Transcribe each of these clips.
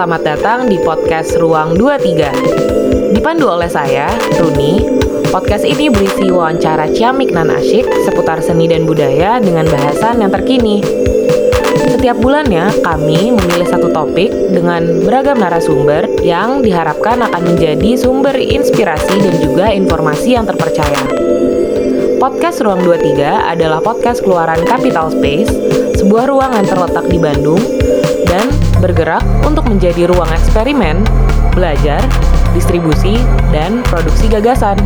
Selamat datang di podcast Ruang 23. Dipandu oleh saya, Runi. Podcast ini berisi wawancara ciamik dan asyik seputar seni dan budaya dengan bahasan yang terkini. Setiap bulannya, kami memilih satu topik dengan beragam narasumber yang diharapkan akan menjadi sumber inspirasi dan juga informasi yang terpercaya. Podcast Ruang 23 adalah podcast keluaran Capital Space, sebuah ruang yang terletak di Bandung dan bergerak untuk menjadi ruang eksperimen, belajar, distribusi, dan produksi gagasan.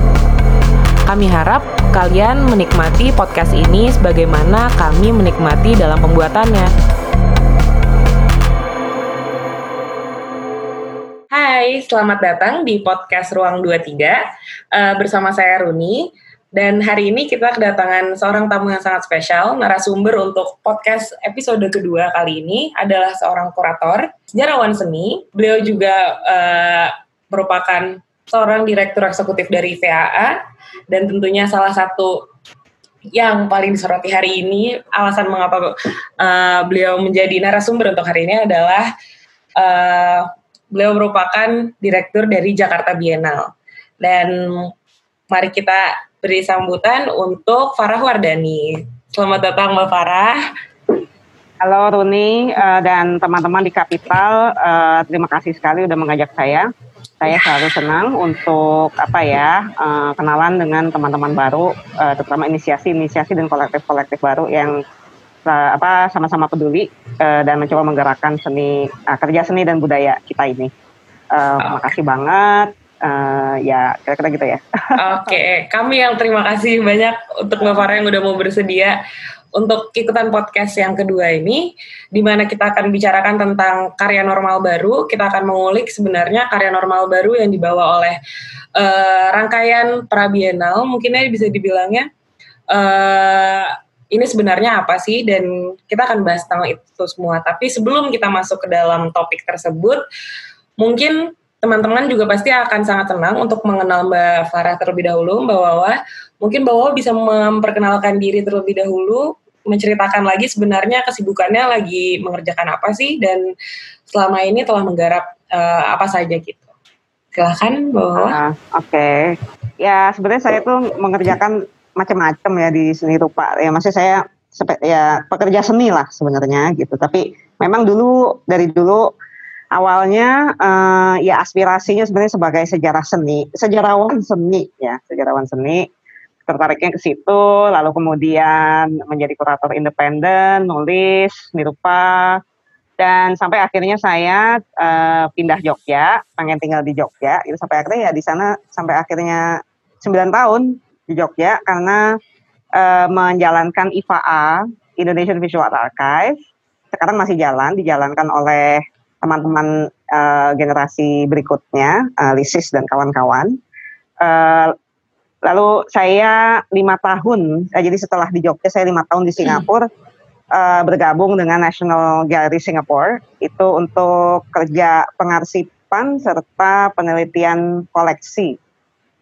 Kami harap kalian menikmati podcast ini sebagaimana kami menikmati dalam pembuatannya. Hai, selamat datang di podcast Ruang 23 uh, bersama saya Runi. Dan hari ini kita kedatangan seorang tamu yang sangat spesial, narasumber untuk podcast episode kedua kali ini adalah seorang kurator, sejarawan seni. Beliau juga uh, merupakan seorang direktur eksekutif dari VAA dan tentunya salah satu yang paling disoroti hari ini alasan mengapa uh, beliau menjadi narasumber untuk hari ini adalah uh, beliau merupakan direktur dari Jakarta Biennale dan mari kita beri sambutan untuk Farah Wardani. Selamat datang Mbak Farah. Halo Runi uh, dan teman-teman di Kapital, uh, terima kasih sekali sudah mengajak saya. Saya selalu senang untuk apa ya uh, kenalan dengan teman-teman baru, uh, terutama inisiasi-inisiasi dan kolektif-kolektif baru yang uh, apa sama-sama peduli uh, dan mencoba menggerakkan seni uh, kerja seni dan budaya kita ini. Uh, okay. Makasih banget uh, ya kira-kira gitu ya. Oke, okay. kami yang terima kasih banyak untuk Mbak Farah yang udah mau bersedia untuk ikutan podcast yang kedua ini, di mana kita akan bicarakan tentang karya normal baru. Kita akan mengulik sebenarnya karya normal baru yang dibawa oleh uh, rangkaian Prabienal, mungkinnya bisa dibilangnya. Uh, ini sebenarnya apa sih dan kita akan bahas tentang itu semua. Tapi sebelum kita masuk ke dalam topik tersebut, mungkin teman-teman juga pasti akan sangat senang untuk mengenal Mbak Farah terlebih dahulu, Mbak Wawa. Mungkin Mbak Wawa bisa memperkenalkan diri terlebih dahulu, menceritakan lagi sebenarnya kesibukannya lagi mengerjakan apa sih dan selama ini telah menggarap uh, apa saja gitu. Silahkan Mbak Wawa. Uh, Oke, okay. ya sebenarnya saya tuh mengerjakan macam-macam ya di seni rupa. Ya masih saya ya pekerja seni lah sebenarnya gitu. Tapi memang dulu dari dulu awalnya uh, ya aspirasinya sebenarnya sebagai sejarah seni, sejarawan seni ya, sejarawan seni. Tertariknya ke situ, lalu kemudian menjadi kurator independen, nulis, nirupa, dan sampai akhirnya saya uh, pindah Jogja, pengen tinggal di Jogja, itu sampai akhirnya ya di sana sampai akhirnya 9 tahun di Jogja karena uh, menjalankan IVA Indonesian Visual Archive. Sekarang masih jalan dijalankan oleh teman-teman uh, generasi berikutnya, uh, Lisis dan kawan-kawan. Uh, lalu saya lima tahun, uh, jadi setelah di Jogja saya lima tahun di Singapura, uh, bergabung dengan National Gallery Singapore itu untuk kerja pengarsipan serta penelitian koleksi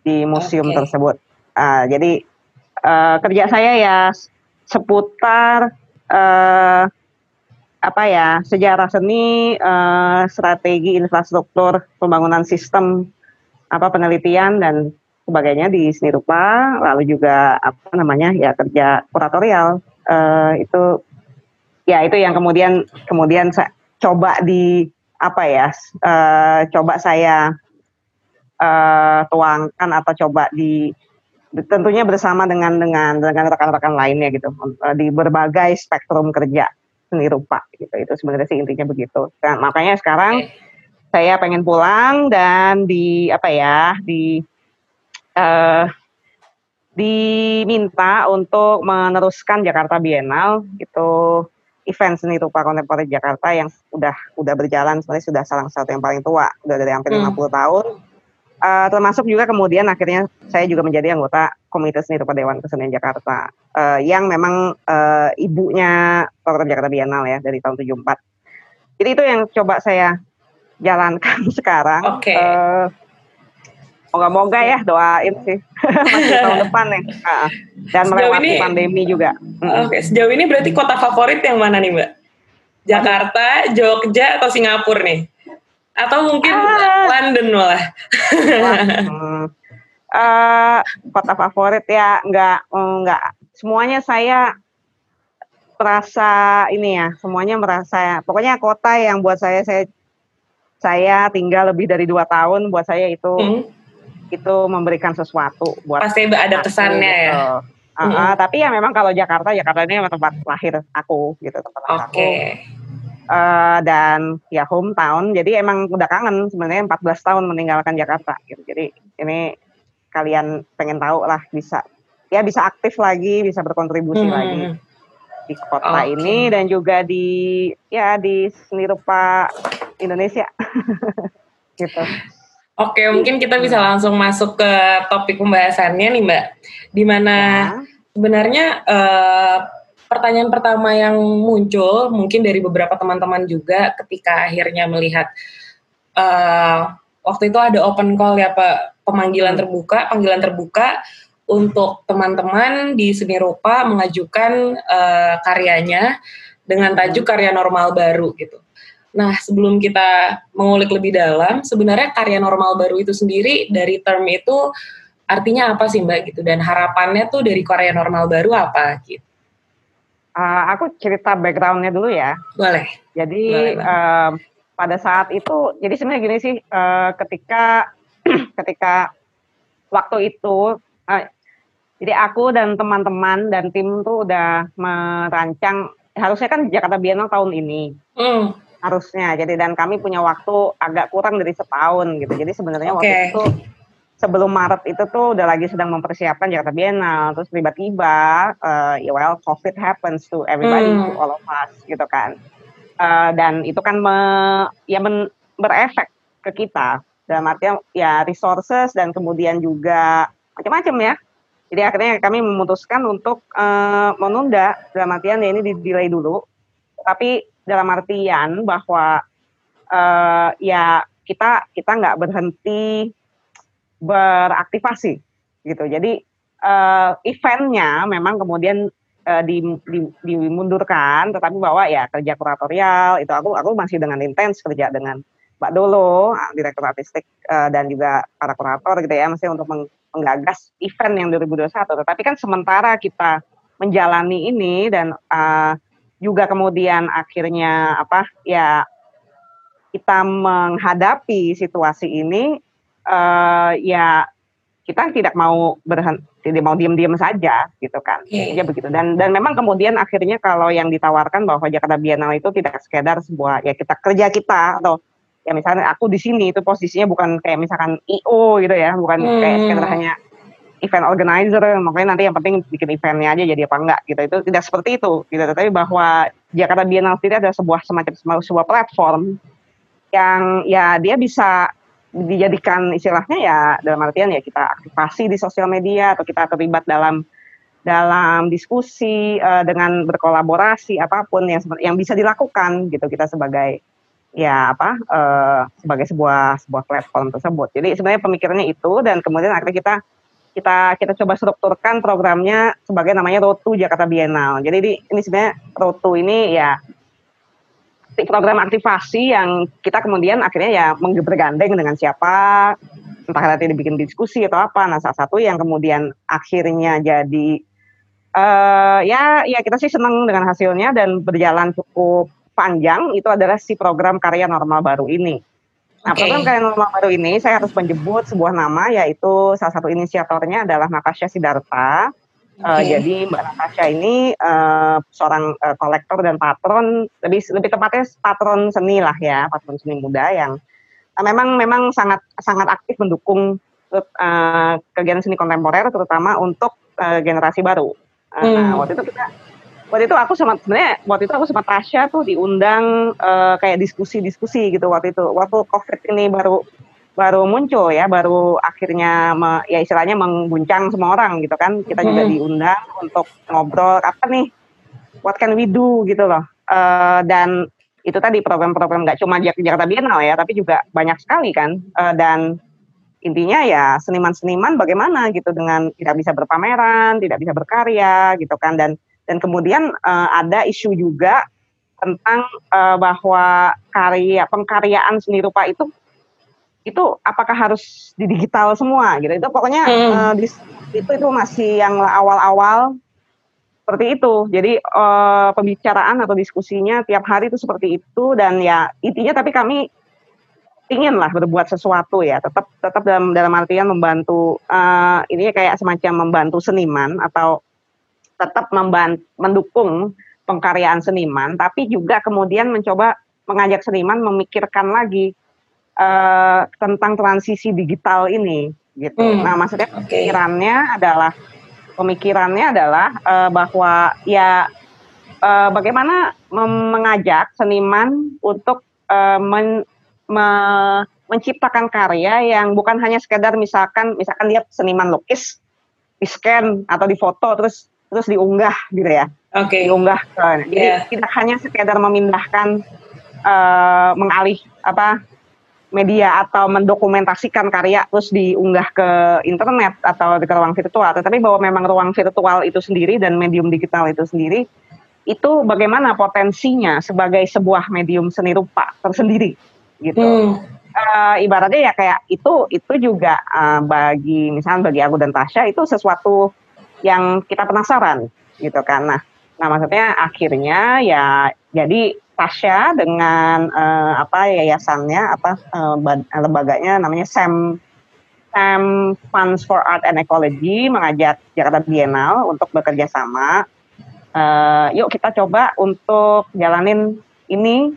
di museum okay. tersebut. Uh, jadi uh, kerja saya ya seputar uh, apa ya sejarah seni, uh, strategi infrastruktur, pembangunan sistem, apa penelitian dan sebagainya di seni rupa, lalu juga apa namanya ya kerja kuratorial. Uh, itu ya itu yang kemudian kemudian saya coba di apa ya uh, coba saya uh, tuangkan atau coba di tentunya bersama dengan dengan dengan rekan-rekan lainnya gitu di berbagai spektrum kerja seni rupa gitu itu sebenarnya sih intinya begitu nah, makanya sekarang okay. saya pengen pulang dan di apa ya di uh, diminta untuk meneruskan Jakarta Biennale itu event seni rupa kontemporer Jakarta yang udah udah berjalan sebenarnya sudah salah satu yang paling tua udah dari hampir hmm. 50 tahun uh, termasuk juga kemudian akhirnya saya juga menjadi anggota Komite Seni Rupa Dewan Kesenian Jakarta uh, yang memang uh, ibunya program Jakarta Biennale ya dari tahun 74. Jadi itu yang coba saya jalankan sekarang. Oke. Okay. Uh, Moga-moga ya doain sih masih tahun depan nih uh, dan sejauh melewati ini, pandemi juga. Oke, okay. sejauh ini berarti kota favorit yang mana nih Mbak? Jakarta, Jogja, atau Singapura nih? Atau mungkin ah. London malah. hmm. uh, kota favorit ya nggak nggak semuanya saya merasa ini ya semuanya merasa pokoknya kota yang buat saya saya saya tinggal lebih dari dua tahun buat saya itu hmm. itu memberikan sesuatu buat pasti ada kesannya ya. gitu. ya Uh, hmm. uh, tapi ya memang kalau Jakarta, Jakarta ini tempat lahir aku gitu tempat lahir okay. aku. Uh, dan ya hometown, jadi emang udah kangen sebenarnya 14 tahun meninggalkan Jakarta gitu. Jadi ini kalian pengen tahu lah bisa ya bisa aktif lagi, bisa berkontribusi hmm. lagi di kota okay. ini dan juga di ya di seni rupa Indonesia gitu. Oke, mungkin kita bisa langsung masuk ke topik pembahasannya nih Mbak. Di mana ya. sebenarnya uh, pertanyaan pertama yang muncul mungkin dari beberapa teman-teman juga ketika akhirnya melihat uh, waktu itu ada open call ya Pak, pemanggilan hmm. terbuka, panggilan terbuka untuk teman-teman di seni rupa mengajukan uh, karyanya dengan tajuk karya normal baru gitu. Nah, sebelum kita mengulik lebih dalam, sebenarnya karya normal baru itu sendiri dari term itu artinya apa sih Mbak gitu dan harapannya tuh dari karya normal baru apa gitu? Uh, aku cerita backgroundnya dulu ya. Boleh. Jadi Boleh, uh, pada saat itu, jadi sebenarnya gini sih, uh, ketika ketika waktu itu, uh, jadi aku dan teman-teman dan tim tuh udah merancang, harusnya kan Jakarta Biennale tahun ini. Hmm harusnya. Jadi dan kami punya waktu agak kurang dari setahun gitu. Jadi sebenarnya okay. waktu itu sebelum Maret itu tuh udah lagi sedang mempersiapkan Jakarta Biennale. Terus tiba-tiba uh, ya well COVID happens to everybody, hmm. to all of us gitu kan. Uh, dan itu kan me, ya men, berefek ke kita dalam artian ya resources dan kemudian juga macam-macam ya. Jadi akhirnya kami memutuskan untuk uh, menunda dalam artian ya ini di delay dulu. Tapi dalam artian bahwa uh, ya kita kita nggak berhenti beraktivasi gitu. Jadi uh, eventnya memang kemudian uh, di, di, dimundurkan, tetapi bahwa ya kerja kuratorial itu aku aku masih dengan intens kerja dengan Mbak Dolo, direktur artistik uh, dan juga para kurator gitu ya, masih untuk menggagas event yang 2021. Tetapi kan sementara kita menjalani ini dan uh, juga kemudian akhirnya apa ya kita menghadapi situasi ini uh, ya kita tidak mau berhenti tidak mau diam-diam saja gitu kan yeah. ya begitu dan dan memang kemudian akhirnya kalau yang ditawarkan bahwa Jakarta Biennale itu tidak sekedar sebuah ya kita kerja kita atau ya misalnya aku di sini itu posisinya bukan kayak misalkan IO gitu ya bukan hmm. kayak sekedar hanya event organizer makanya nanti yang penting bikin eventnya aja jadi apa enggak gitu itu tidak seperti itu gitu tapi bahwa Jakarta Biennale sendiri ada sebuah semacam sebuah platform yang ya dia bisa dijadikan istilahnya ya dalam artian ya kita aktifasi di sosial media atau kita terlibat dalam dalam diskusi uh, dengan berkolaborasi apa pun yang yang bisa dilakukan gitu kita sebagai ya apa uh, sebagai sebuah sebuah platform tersebut. Jadi sebenarnya pemikirannya itu dan kemudian akhirnya kita kita kita coba strukturkan programnya sebagai namanya Road Jakarta Biennale. Jadi ini, ini sebenarnya Road ini ya program aktivasi yang kita kemudian akhirnya ya bergandeng dengan siapa, entah nanti dibikin diskusi atau apa. Nah salah satu yang kemudian akhirnya jadi uh, ya ya kita sih senang dengan hasilnya dan berjalan cukup panjang itu adalah si program karya normal baru ini. Nah, okay. program karya normal baru ini saya harus menyebut sebuah nama yaitu salah satu inisiatornya adalah Natasha Sidarta. Okay. Uh, jadi Mbak Natasha ini uh, seorang uh, kolektor dan patron lebih lebih tepatnya patron seni lah ya, patron seni muda yang uh, memang memang sangat sangat aktif mendukung uh, kegiatan seni kontemporer terutama untuk uh, generasi baru. Uh, hmm. Nah, waktu itu kita waktu itu aku sama sebenarnya waktu itu aku sama Tasya tuh diundang uh, kayak diskusi-diskusi gitu waktu itu waktu COVID ini baru baru muncul ya baru akhirnya me, ya istilahnya mengguncang semua orang gitu kan. Kita hmm. juga diundang untuk ngobrol apa nih what can we do gitu loh. Uh, dan itu tadi program-program nggak cuma Jakarta Biennale ya tapi juga banyak sekali kan. Uh, dan intinya ya seniman-seniman bagaimana gitu dengan tidak bisa berpameran tidak bisa berkarya gitu kan. Dan dan kemudian uh, ada isu juga tentang uh, bahwa karya pengkaryaan seni rupa itu itu apakah harus di digital semua gitu. Itu pokoknya hmm. uh, di, itu itu masih yang awal-awal seperti itu. Jadi uh, pembicaraan atau diskusinya tiap hari itu seperti itu dan ya intinya tapi kami ingin lah berbuat sesuatu ya. Tetap tetap dalam dalam artian membantu uh, ini kayak semacam membantu seniman atau tetap membantu mendukung pengkaryaan seniman tapi juga kemudian mencoba mengajak seniman memikirkan lagi uh, tentang transisi digital ini gitu. Hmm. Nah, maksudnya okay. pemikirannya adalah pemikirannya adalah uh, bahwa ya uh, bagaimana mengajak seniman untuk uh, men me menciptakan karya yang bukan hanya sekedar misalkan misalkan dia seniman lukis di scan atau di foto terus terus diunggah gitu ya. Oke. Okay. Diunggah. Jadi yeah. tidak hanya sekedar memindahkan uh, mengalih apa media atau mendokumentasikan karya terus diunggah ke internet atau ke ruang virtual, tetapi bahwa memang ruang virtual itu sendiri dan medium digital itu sendiri itu bagaimana potensinya sebagai sebuah medium seni rupa tersendiri gitu. Hmm. Uh, ibaratnya ya kayak itu itu juga uh, bagi misalnya bagi aku dan Tasya itu sesuatu yang kita penasaran gitu kan. Nah, nah maksudnya akhirnya ya jadi Tasya dengan uh, apa yayasannya apa uh, lembaganya namanya Sam Sam Funds for Art and Ecology mengajak Jakarta Biennale untuk bekerja sama. Uh, yuk kita coba untuk jalanin ini.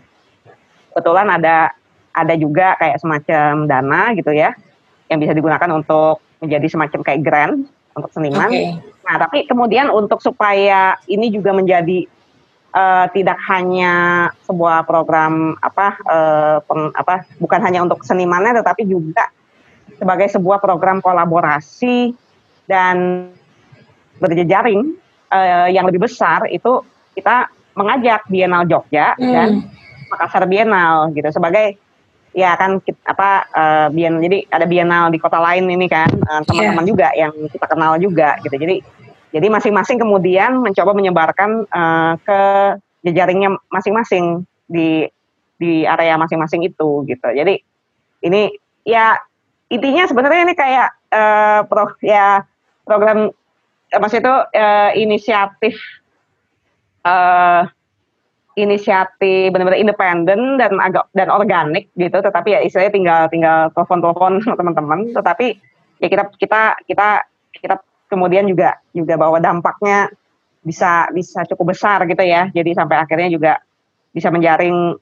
Kebetulan ada ada juga kayak semacam dana gitu ya yang bisa digunakan untuk menjadi semacam kayak grant untuk seniman. Okay. Nah, tapi kemudian untuk supaya ini juga menjadi uh, tidak hanya sebuah program apa uh, peng, apa bukan hanya untuk senimannya tetapi juga sebagai sebuah program kolaborasi dan berjejaring uh, yang lebih besar itu kita mengajak Bienal Jogja hmm. dan Makassar Bienal gitu sebagai ya kan apa uh, bienal jadi ada bienal di kota lain ini kan teman-teman yeah. juga yang kita kenal juga gitu jadi jadi masing-masing kemudian mencoba menyebarkan uh, ke jejaringnya masing-masing di di area masing-masing itu gitu. Jadi ini ya intinya sebenarnya ini kayak uh, pro ya program uh, maksud itu uh, inisiatif uh, inisiatif benar-benar independen dan agak dan organik gitu tetapi ya istilahnya tinggal tinggal telepon-telepon teman-teman tetapi ya kita kita kita kita kemudian juga juga bahwa dampaknya bisa bisa cukup besar gitu ya. Jadi sampai akhirnya juga bisa menjaring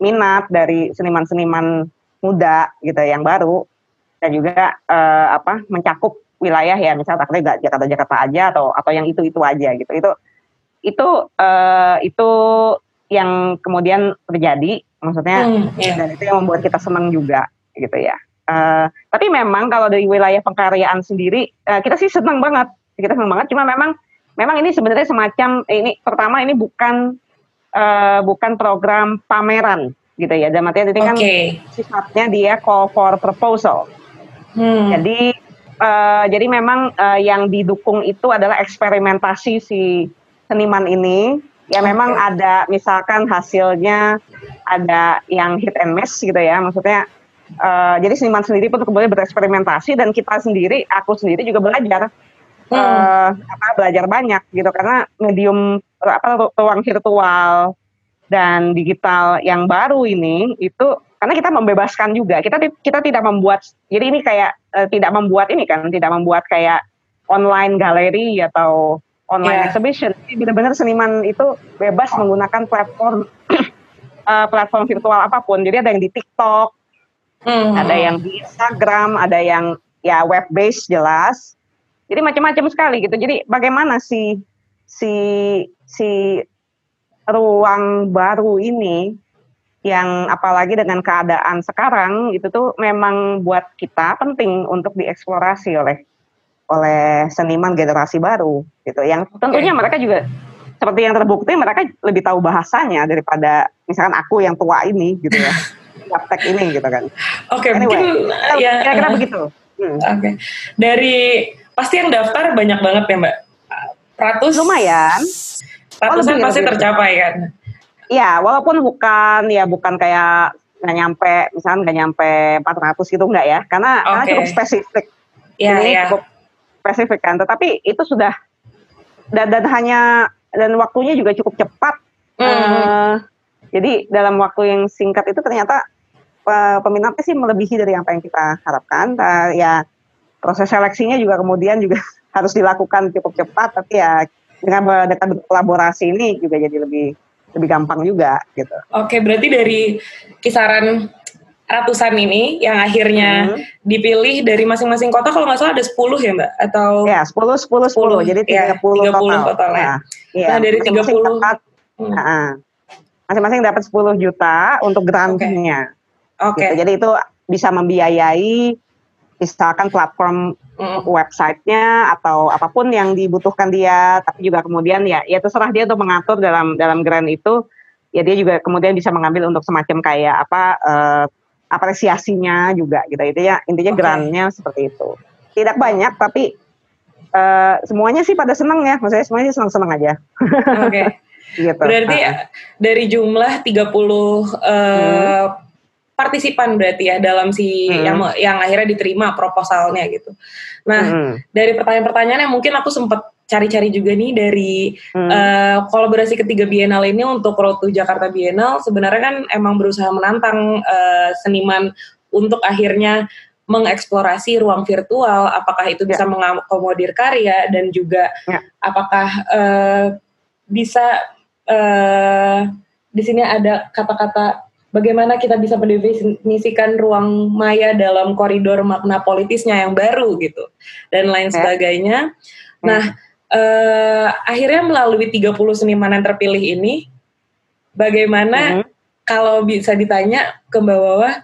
minat dari seniman-seniman muda gitu yang baru. Dan juga uh, apa mencakup wilayah ya. Misalnya takutnya Jakarta Jakarta aja atau atau yang itu itu aja gitu. Itu itu uh, itu yang kemudian terjadi. Maksudnya hmm, yeah. dan itu yang membuat kita senang juga gitu ya Uh, tapi memang kalau dari wilayah pengkaryaan sendiri uh, kita sih senang banget, kita senang banget. Cuma memang memang ini sebenarnya semacam ini pertama ini bukan uh, bukan program pameran gitu ya. Dalam artian ini kan sifatnya dia call for proposal. Hmm. Jadi uh, jadi memang uh, yang didukung itu adalah eksperimentasi si seniman ini. Ya okay. memang ada misalkan hasilnya ada yang hit and miss gitu ya. Maksudnya Uh, jadi seniman sendiri pun kemudian bereksperimentasi dan kita sendiri, aku sendiri juga belajar hmm. uh, apa belajar banyak gitu karena medium apa ruang virtual dan digital yang baru ini itu karena kita membebaskan juga kita kita tidak membuat jadi ini kayak uh, tidak membuat ini kan tidak membuat kayak online galeri atau online yeah. exhibition benar-benar seniman itu bebas menggunakan platform uh, platform virtual apa pun jadi ada yang di TikTok Hmm. Ada yang di Instagram, ada yang ya web based jelas. Jadi macam-macam sekali gitu. Jadi bagaimana si si si ruang baru ini yang apalagi dengan keadaan sekarang itu tuh memang buat kita penting untuk dieksplorasi oleh oleh seniman generasi baru gitu. Yang tentunya mereka juga seperti yang terbukti mereka lebih tahu bahasanya daripada misalkan aku yang tua ini gitu ya. praktek ini gitu kan. Oke, okay, anyway, mungkin ya kira-kira uh, begitu. Hmm. Oke. Okay. Dari pasti yang daftar banyak banget ya, Mbak. Ratus lumayan. Ratusan oh, pasti lebih, tercapai kan. ya walaupun bukan ya bukan kayak nggak nyampe misalnya nggak nyampe 400 gitu enggak ya karena, okay. karena cukup spesifik yeah, ini yeah. cukup spesifik kan tetapi itu sudah dan, dan hanya dan waktunya juga cukup cepat mm. uh, jadi dalam waktu yang singkat itu ternyata uh, peminatnya sih melebihi dari apa yang kita harapkan uh, ya proses seleksinya juga kemudian juga harus dilakukan cukup cepat tapi ya dengan dekat kolaborasi ini juga jadi lebih lebih gampang juga gitu. Oke, berarti dari kisaran ratusan ini yang akhirnya hmm. dipilih dari masing-masing kota kalau nggak salah ada 10 ya Mbak atau Ya, 10 10 10, 10. jadi 30 ya, 30 total. total ya. Nah, iya. nah dari masing -masing 30 dapat, hmm. nah, masing-masing dapat 10 juta untuk grantnya. Oke. Okay. Gitu. Jadi itu bisa membiayai misalkan platform mm. websitenya atau apa pun yang dibutuhkan dia tapi juga kemudian ya ya terserah dia untuk mengatur dalam dalam grant itu ya dia juga kemudian bisa mengambil untuk semacam kayak apa uh, apresiasinya juga gitu itu ya intinya okay. grantnya seperti itu tidak banyak tapi uh, semuanya sih pada senang ya maksudnya semuanya senang senang aja oke okay. gitu. berarti uh. dari jumlah 30 uh, hmm partisipan berarti ya dalam si hmm. yang yang akhirnya diterima proposalnya gitu. Nah, hmm. dari pertanyaan-pertanyaan yang mungkin aku sempat cari-cari juga nih dari hmm. uh, kolaborasi ketiga Bienal ini untuk Road to Jakarta Bienal sebenarnya kan emang berusaha menantang uh, seniman untuk akhirnya mengeksplorasi ruang virtual, apakah itu bisa ya. mengakomodir karya dan juga ya. apakah uh, bisa uh, di sini ada kata-kata bagaimana kita bisa mendefinisikan ruang maya dalam koridor makna politisnya yang baru gitu dan lain sebagainya. Hmm. Nah, eh, akhirnya melalui 30 seniman yang terpilih ini bagaimana hmm. kalau bisa ditanya ke bawah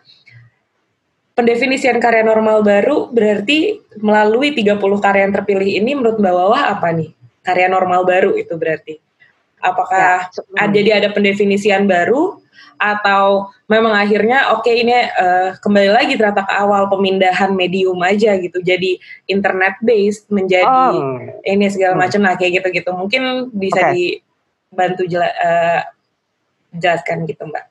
pendefinisian karya normal baru berarti melalui 30 karya yang terpilih ini menurut Mbak Wawa apa nih? Karya normal baru itu berarti. Apakah ya, ada, jadi ada pendefinisian baru atau memang akhirnya oke okay, ini uh, kembali lagi ternyata ke awal pemindahan medium aja gitu jadi internet based menjadi oh. ini segala hmm. macam lah kayak gitu gitu mungkin bisa okay. dibantu jela, uh, jelaskan gitu mbak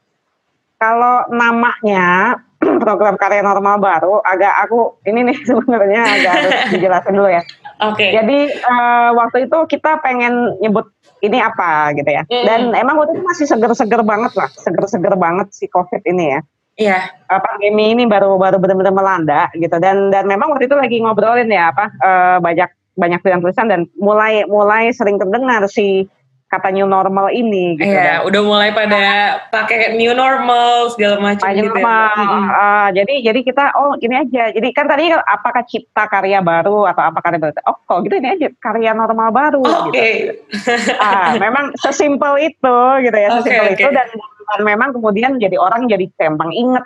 kalau namanya program karya normal baru agak aku ini nih sebenarnya agak harus dijelaskan dulu ya Oke. Okay. Jadi uh, waktu itu kita pengen nyebut ini apa gitu ya. Mm. Dan emang waktu itu masih seger-seger banget lah, seger-seger banget si COVID ini ya. Iya. Yeah. Pandemi ini baru baru benar-benar melanda gitu. Dan dan memang waktu itu lagi ngobrolin ya apa uh, banyak banyak tulisan-tulisan dan mulai mulai sering terdengar si kata new normal ini gitu Iya, udah mulai pada pakai new normal segala macam gitu. Ya. Normal. Ya. Uh, jadi jadi kita oh gini aja. Jadi kan tadi apakah cipta karya baru atau apa karya baru? Oh kok gitu ini aja karya normal baru Oke. Okay. Gitu. uh, memang sesimpel itu gitu ya, sesimpel okay, okay. itu dan, dan memang kemudian jadi orang jadi gampang inget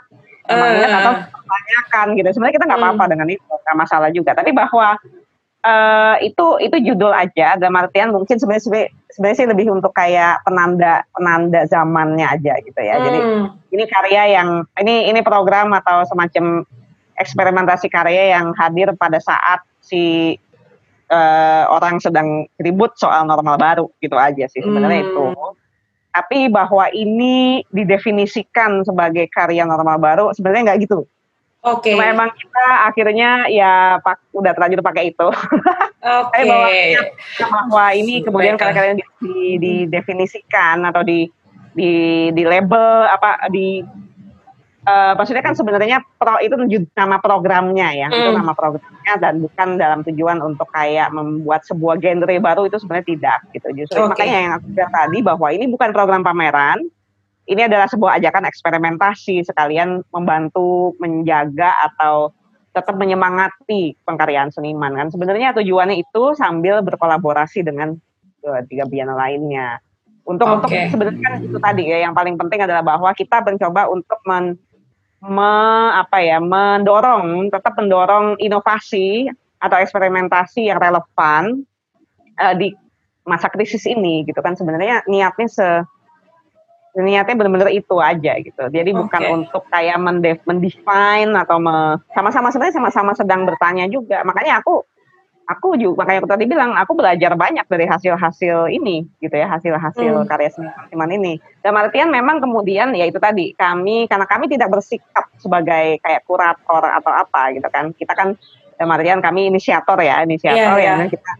uh. inget atau pertanyakan gitu. Sebenarnya kita nggak hmm. apa-apa dengan itu, nggak masalah juga. Tapi bahwa uh, itu itu judul aja dalam artian mungkin sebenarnya sebenarnya sih lebih untuk kayak penanda penanda zamannya aja gitu ya. Hmm. Jadi ini karya yang ini ini program atau semacam eksperimentasi karya yang hadir pada saat si uh, orang sedang ribut soal normal baru gitu aja sih sebenarnya hmm. itu. Tapi bahwa ini didefinisikan sebagai karya normal baru sebenarnya nggak gitu. Oke. Okay. Cuma emang kita akhirnya ya pak, udah terlanjur pakai itu. Oke. Okay. bahwa, bahwa ini kemudian kalian di, di, didefinisikan atau di di di label apa di uh, maksudnya kan sebenarnya pro itu nama programnya ya, mm. itu nama programnya dan bukan dalam tujuan untuk kayak membuat sebuah genre baru itu sebenarnya tidak gitu. Justru okay. makanya yang aku bilang tadi bahwa ini bukan program pameran, ini adalah sebuah ajakan eksperimentasi sekalian membantu menjaga atau tetap menyemangati pengkaryaan seniman kan. Sebenarnya tujuannya itu sambil berkolaborasi dengan uh, tiga biana lainnya. Untuk okay. untuk sebenarnya kan itu tadi ya yang paling penting adalah bahwa kita mencoba untuk men, me, apa ya mendorong tetap mendorong inovasi atau eksperimentasi yang relevan uh, di masa krisis ini gitu kan. Sebenarnya niatnya se niatnya benar-benar itu aja gitu. Jadi okay. bukan untuk kayak mendef mendefine atau me, sama-sama sebenarnya sama-sama sedang bertanya juga. Makanya aku aku juga kayak aku tadi bilang aku belajar banyak dari hasil-hasil ini gitu ya hasil-hasil hmm. karya seniman ini dan artian memang kemudian ya itu tadi kami karena kami tidak bersikap sebagai kayak kurator atau apa gitu kan kita kan dan artian kami inisiator ya inisiator yeah, yeah. yang kita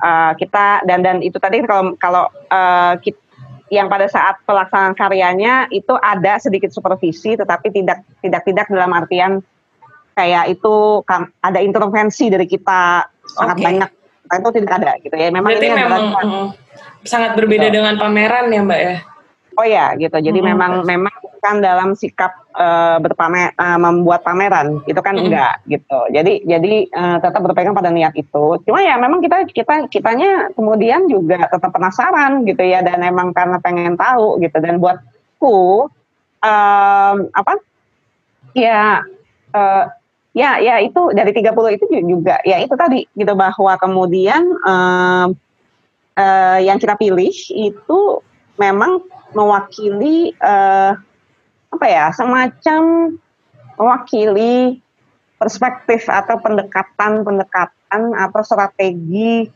uh, kita dan dan itu tadi kalau kalau uh, kita, yang pada saat pelaksanaan karyanya itu ada sedikit supervisi tetapi tidak tidak tidak dalam artian kayak itu ada intervensi dari kita sangat okay. banyak nah, itu tidak ada gitu ya memang Berarti ini memang adalah, sangat berbeda gitu. dengan pameran ya mbak ya oh ya gitu jadi hmm. memang memang bukan dalam sikap uh, berpamer uh, membuat pameran. Itu kan enggak gitu. Jadi jadi uh, tetap berpegang pada niat itu. Cuma ya memang kita kita kitanya kemudian juga tetap penasaran gitu ya. Dan memang karena pengen tahu gitu. Dan buatku um, apa? Ya uh, ya ya itu dari 30 itu juga ya itu tadi gitu. Bahwa kemudian um, uh, yang kita pilih itu memang mewakili uh, apa ya semacam mewakili perspektif atau pendekatan pendekatan atau strategi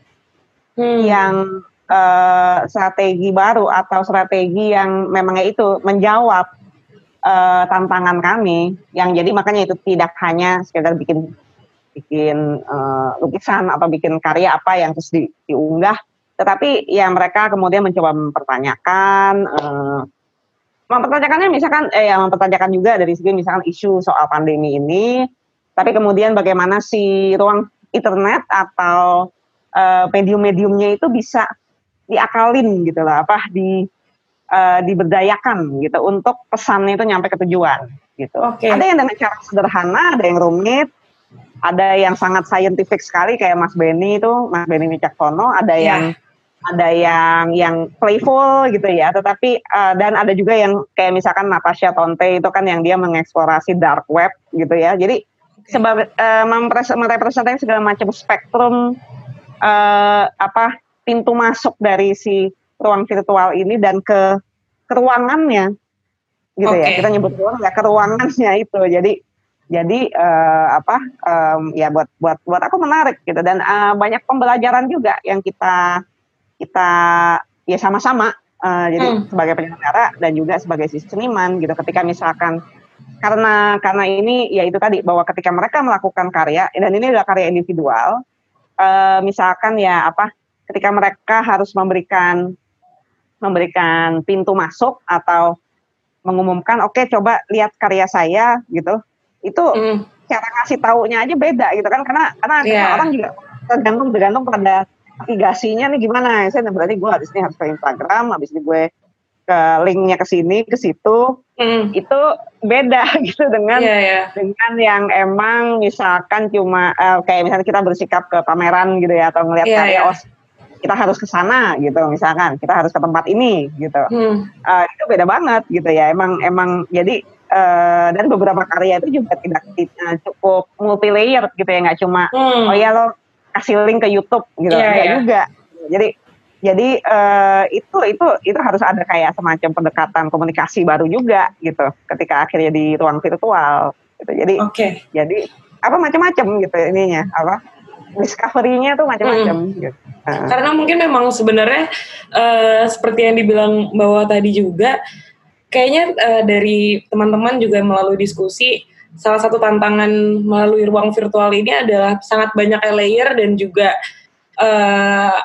hmm. yang uh, strategi baru atau strategi yang memang itu menjawab uh, tantangan kami yang jadi makanya itu tidak hanya sekedar bikin bikin uh, lukisan atau bikin karya apa yang terus di, diunggah tetapi ya mereka kemudian mencoba mempertanyakan uh, mempertanyakannya misalkan eh ya mempertanyakan juga dari segi misalkan isu soal pandemi ini tapi kemudian bagaimana si ruang internet atau uh, medium-mediumnya itu bisa diakalin gitu lah apa di uh, diberdayakan gitu untuk pesannya itu nyampe ke tujuan gitu. Okay. Ada yang dengan cara sederhana, ada yang rumit, ada yang sangat saintifik sekali kayak Mas Benny itu, Mas Benny Wicaksono, ada yeah. yang ada yang yang playful gitu ya, tetapi uh, dan ada juga yang kayak misalkan Natasha Tonte itu kan yang dia mengeksplorasi dark web gitu ya. Jadi okay. sebab uh, merepresentasi segala macam spektrum uh, apa pintu masuk dari si ruang virtual ini dan ke, ke ruangannya gitu okay. ya kita nyebut ruang ya ke ruangannya itu jadi jadi uh, apa um, ya buat buat buat aku menarik gitu dan uh, banyak pembelajaran juga yang kita kita ya sama-sama uh, jadi hmm. sebagai penyelenggara dan juga sebagai seniman gitu ketika misalkan karena karena ini ya itu tadi bahwa ketika mereka melakukan karya dan ini adalah karya individual uh, misalkan ya apa ketika mereka harus memberikan memberikan pintu masuk atau mengumumkan oke okay, coba lihat karya saya gitu itu mm. cara kasih taunya aja beda gitu kan karena karena yeah. orang juga tergantung tergantung pada navigasinya nih gimana saya berarti gue habis ini harus ke Instagram habis ini gue ke linknya ke sini ke situ mm. itu beda gitu dengan yeah, yeah. dengan yang emang misalkan cuma uh, kayak misalnya kita bersikap ke pameran gitu ya atau ngelihat yeah, karya yeah. kita harus ke sana gitu misalkan kita harus ke tempat ini gitu hmm. uh, itu beda banget gitu ya emang emang jadi uh, dan beberapa karya itu juga tidak, tidak cukup multi layer gitu ya nggak cuma hmm. oh ya lo kasih link ke YouTube gitu yeah, yeah. juga jadi jadi uh, itu itu itu harus ada kayak semacam pendekatan komunikasi baru juga gitu ketika akhirnya di ruang virtual gitu jadi okay. jadi apa macam-macam gitu ininya apa discovery-nya tuh macam-macam hmm. gitu. Uh. Karena mungkin memang sebenarnya uh, seperti yang dibilang bahwa tadi juga kayaknya uh, dari teman-teman juga melalui diskusi salah satu tantangan melalui ruang virtual ini adalah sangat banyak layer dan juga uh,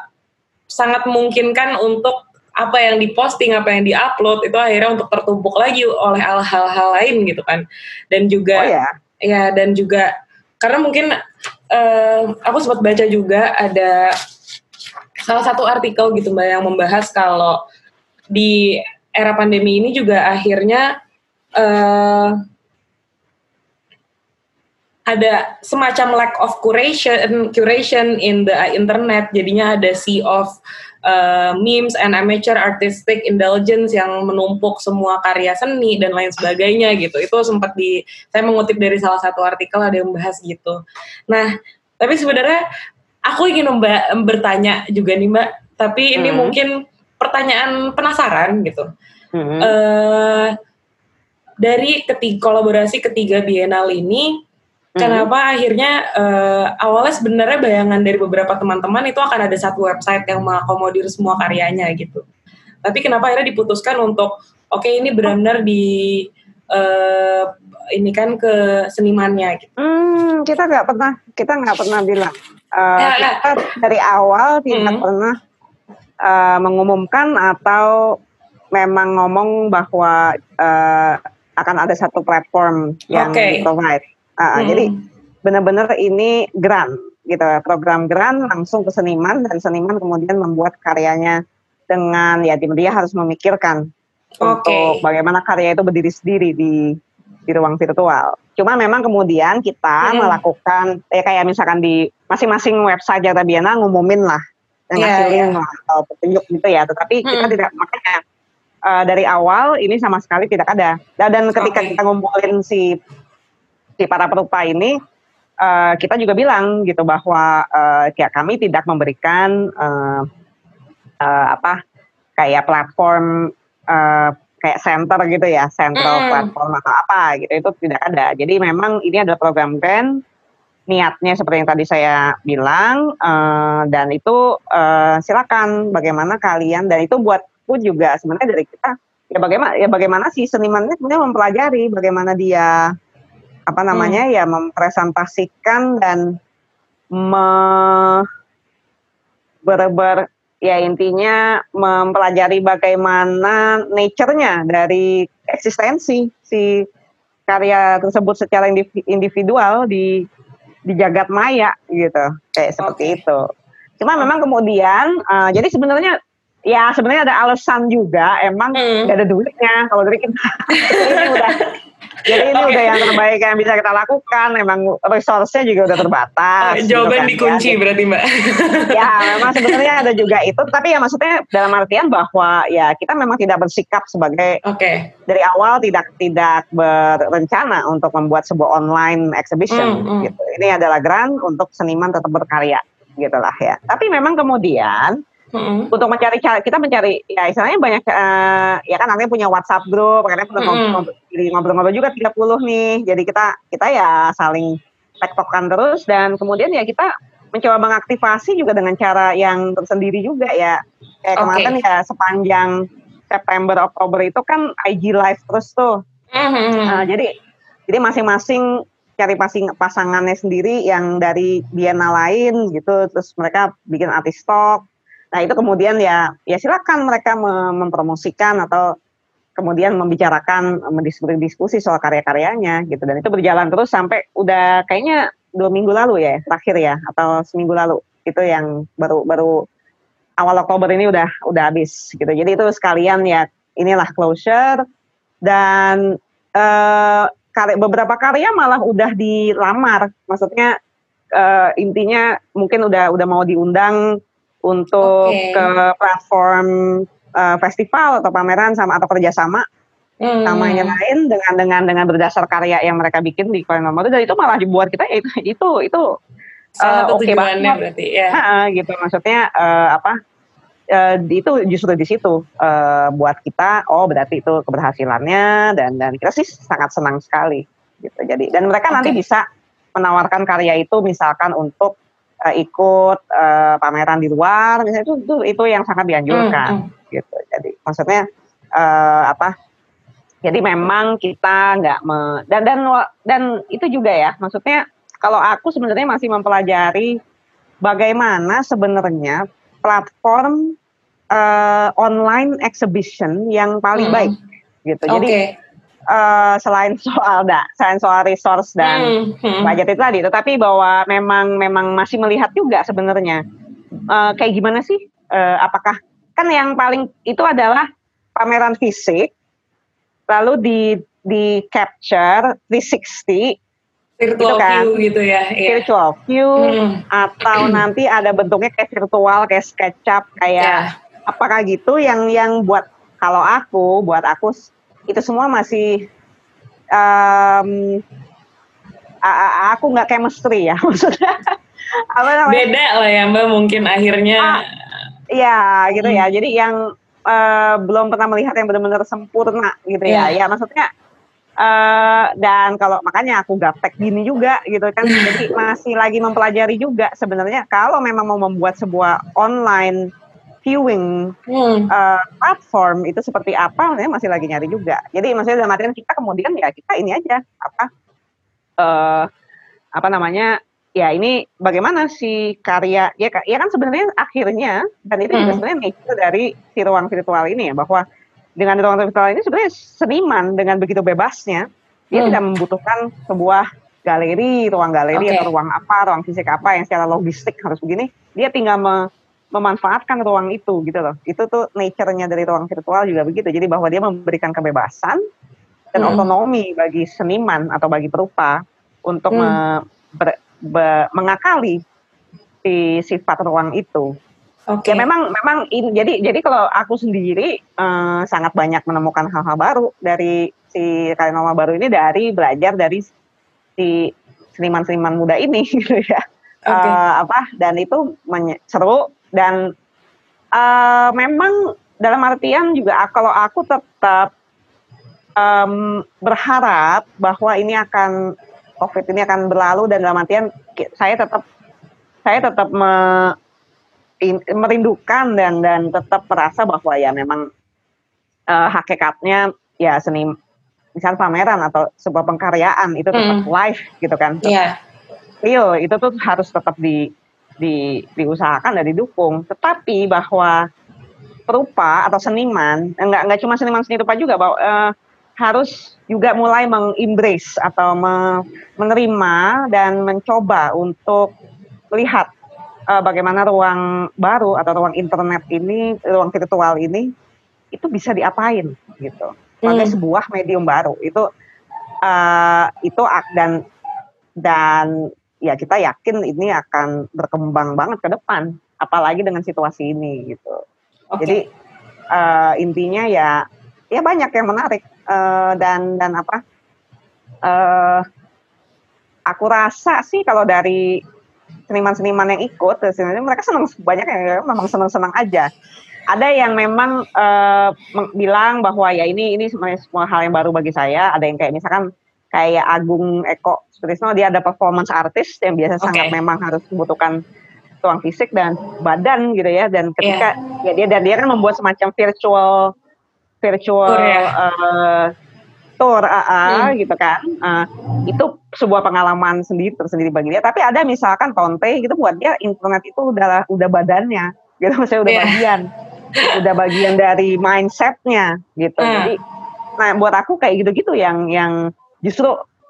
sangat memungkinkan untuk apa yang diposting, apa yang diupload itu akhirnya untuk tertumpuk lagi oleh hal-hal lain gitu kan. Dan juga oh, ya. ya dan juga karena mungkin uh, aku sempat baca juga ada salah satu artikel gitu mbak yang membahas kalau di era pandemi ini juga akhirnya uh, ada semacam lack of curation curation in the internet jadinya ada sea of uh, memes and amateur artistic indulgence yang menumpuk semua karya seni dan lain sebagainya gitu. Itu sempat di saya mengutip dari salah satu artikel ada yang membahas gitu. Nah, tapi sebenarnya aku ingin mbak bertanya juga nih mbak, tapi ini hmm. mungkin pertanyaan penasaran gitu. Hmm. Uh, dari ketiga kolaborasi ketiga bienal ini kenapa akhirnya uh, awalnya sebenarnya bayangan dari beberapa teman-teman itu akan ada satu website yang mengakomodir semua karyanya gitu. Tapi kenapa akhirnya diputuskan untuk oke okay, ini benar-benar di uh, ini kan ke senimannya gitu. Hmm, kita nggak pernah kita nggak pernah bilang uh, ya, kita dari awal tidak hmm. pernah uh, mengumumkan atau memang ngomong bahwa uh, akan ada satu platform yang okay. provide. Uh, hmm. Jadi benar-benar ini grant gitu, program grant langsung ke seniman dan seniman kemudian membuat karyanya dengan ya dia harus memikirkan okay. untuk bagaimana karya itu berdiri sendiri di di ruang virtual. Cuma memang kemudian kita hmm. melakukan ya kayak misalkan di masing-masing website Jakarta Biana ngumumin lah yang yeah, ngasih link yeah. atau petunjuk gitu ya. Tetapi hmm. kita tidak makanya uh, dari awal ini sama sekali tidak ada. Dan ketika okay. kita ngumpulin si si para perupa ini uh, kita juga bilang gitu bahwa uh, ya kami tidak memberikan uh, uh, apa kayak platform uh, kayak center gitu ya, central mm. platform atau apa gitu itu tidak ada. Jadi memang ini adalah program grant niatnya seperti yang tadi saya bilang uh, dan itu uh, silakan bagaimana kalian dan itu buatku juga sebenarnya dari kita ya bagaimana ya bagaimana si senimannya kemudian mempelajari bagaimana dia apa namanya hmm. ya mempresentasikan dan me ber, ber ya intinya mempelajari bagaimana nature-nya dari eksistensi si karya tersebut secara individual di di jagat maya gitu kayak seperti okay. itu. Cuma memang kemudian uh, jadi sebenarnya ya sebenarnya ada alasan juga emang hmm. gak ada duitnya kalau dari kita ini udah jadi ini okay. udah yang terbaik yang bisa kita lakukan. Emang resource-nya juga udah terbatas. Oh, jawaban gitu kan, dikunci ya. berarti Mbak. ya, memang sebenarnya ada juga itu. Tapi ya maksudnya dalam artian bahwa ya kita memang tidak bersikap sebagai okay. dari awal tidak tidak berencana untuk membuat sebuah online exhibition. Mm, mm. Gitu. Ini adalah grant untuk seniman tetap berkarya, gitulah ya. Tapi memang kemudian Mm-hmm. Untuk mencari cara kita mencari ya istilahnya banyak uh, ya kan nanti punya WhatsApp group, karena mm-hmm. ngobrol-ngobrol juga 30 nih. Jadi kita kita ya saling tektokan terus dan kemudian ya kita mencoba mengaktifasi juga dengan cara yang tersendiri juga ya. Kayak okay. kemarin ya sepanjang September Oktober itu kan IG live terus tuh. Mm-hmm. Uh, jadi jadi masing-masing cari pasing, pasangannya sendiri yang dari Biena lain gitu terus mereka bikin artis talk Nah itu kemudian ya ya silakan mereka mempromosikan atau kemudian membicarakan mendiskusi soal karya-karyanya gitu. Dan itu berjalan terus sampai udah kayaknya dua minggu lalu ya terakhir ya atau seminggu lalu. Itu yang baru baru awal Oktober ini udah udah habis gitu. Jadi itu sekalian ya inilah closure. Dan karya, beberapa karya malah udah dilamar. Maksudnya uh, intinya mungkin udah udah mau diundang untuk okay. ke platform uh, festival atau pameran sama atau kerjasama hmm. sama yang lain dengan dengan dengan berdasar karya yang mereka bikin di Korea Nomor dan itu malah dibuat kita itu itu itu uh, oke okay banget berarti ya ha, gitu maksudnya uh, apa uh, itu justru di situ uh, buat kita oh berarti itu keberhasilannya dan dan kita sih sangat senang sekali gitu jadi dan mereka okay. nanti bisa menawarkan karya itu misalkan untuk uh, ikut uh, pameran di luar misalnya itu itu itu yang sangat dianjurkan hmm, hmm. gitu jadi maksudnya uh, apa jadi memang kita nggak me, dan dan dan itu juga ya maksudnya kalau aku sebenarnya masih mempelajari bagaimana sebenarnya platform uh, online exhibition yang paling hmm. baik gitu okay. jadi uh, selain soal da, selain soal resource dan hmm, hmm. budget itu tadi, tetapi bahwa memang memang masih melihat juga sebenarnya uh, kayak gimana sih? Uh, apakah kan yang paling itu adalah pameran fisik, lalu di di capture 360 virtual gitu kan, view gitu ya, yeah. virtual view hmm. atau nanti ada bentuknya kayak virtual kayak SketchUp kayak yeah. apakah gitu yang yang buat kalau aku buat aku itu semua masih um, aku nggak chemistry ya maksudnya apa namanya? beda lah ya mbak mungkin akhirnya ah, ya gitu ya. hmm. ya jadi yang uh, belum pernah melihat yang benar-benar sempurna gitu yeah. ya iya. ya maksudnya Uh, dan kalau makanya aku gaptek gini juga gitu kan jadi masih lagi mempelajari juga sebenarnya kalau memang mau membuat sebuah online viewing hmm. uh, platform itu seperti apa masih lagi nyari juga jadi maksudnya dalam artian kita kemudian ya kita ini aja apa uh, apa namanya ya ini bagaimana si karya ya ya kan sebenarnya akhirnya dan itu hmm. juga sebenarnya nature dari si ruang virtual ini ya bahwa dengan ruang virtual ini sebenarnya seniman dengan begitu bebasnya dia hmm. tidak membutuhkan sebuah galeri, ruang galeri okay. atau ruang apa, ruang fisik apa yang secara logistik harus begini. Dia tinggal me memanfaatkan ruang itu gitu loh. Itu tuh nature-nya dari ruang virtual juga begitu. Jadi bahwa dia memberikan kebebasan dan hmm. otonomi bagi seniman atau bagi perupa untuk hmm. me, ber, be, mengakali si sifat ruang itu. Okay. Ya memang memang in, jadi jadi kalau aku sendiri uh, sangat banyak menemukan hal-hal baru dari si Karinoma baru ini dari belajar dari si seniman-seniman muda ini gitu ya. Okay. Uh, eh, apa dan itu seru dan uh, memang dalam artian juga kalau aku tetap um, berharap bahwa ini akan COVID ini akan berlalu dan dalam artian saya tetap saya tetap me, in, merindukan dan dan tetap merasa bahwa ya memang uh, hakikatnya ya seni misal pameran atau sebuah pengkaryaan itu tetap hmm. live gitu kan. Iya. Yeah. itu tuh harus tetap di di diusahakan dan didukung. Tetapi bahwa perupa atau seniman enggak enggak cuma seniman seni rupa juga bahwa uh, harus juga mulai mengembrace atau me, menerima dan mencoba untuk melihat uh, bagaimana ruang baru atau ruang internet ini, ruang virtual ini itu bisa diapain gitu. Sebagai hmm. sebuah medium baru itu uh, itu dan dan ya kita yakin ini akan berkembang banget ke depan, apalagi dengan situasi ini gitu. Okay. Jadi uh, intinya ya ya banyak yang menarik uh, dan dan apa? Uh, aku rasa sih kalau dari seniman-seniman yang ikut, sebenarnya mereka senang banyak yang memang senang-senang aja. Ada yang memang uh, bilang bahwa ya ini ini semua hal yang baru bagi saya. Ada yang kayak misalkan kayak Agung Eko Sutrisno dia ada performance artist yang biasa okay. sangat memang harus membutuhkan tuang fisik dan badan gitu ya. Dan ketika yeah. ya dia dan dia kan membuat semacam virtual virtual oh, yeah. uh, tour AA hmm. gitu kan. Uh, itu sebuah pengalaman sendiri tersendiri bagi dia. Tapi ada misalkan Tonte gitu buat dia internet itu udah udah badannya gitu maksudnya udah yeah. bagian udah bagian dari mindsetnya gitu. Hmm. Jadi nah buat aku kayak gitu-gitu yang yang justru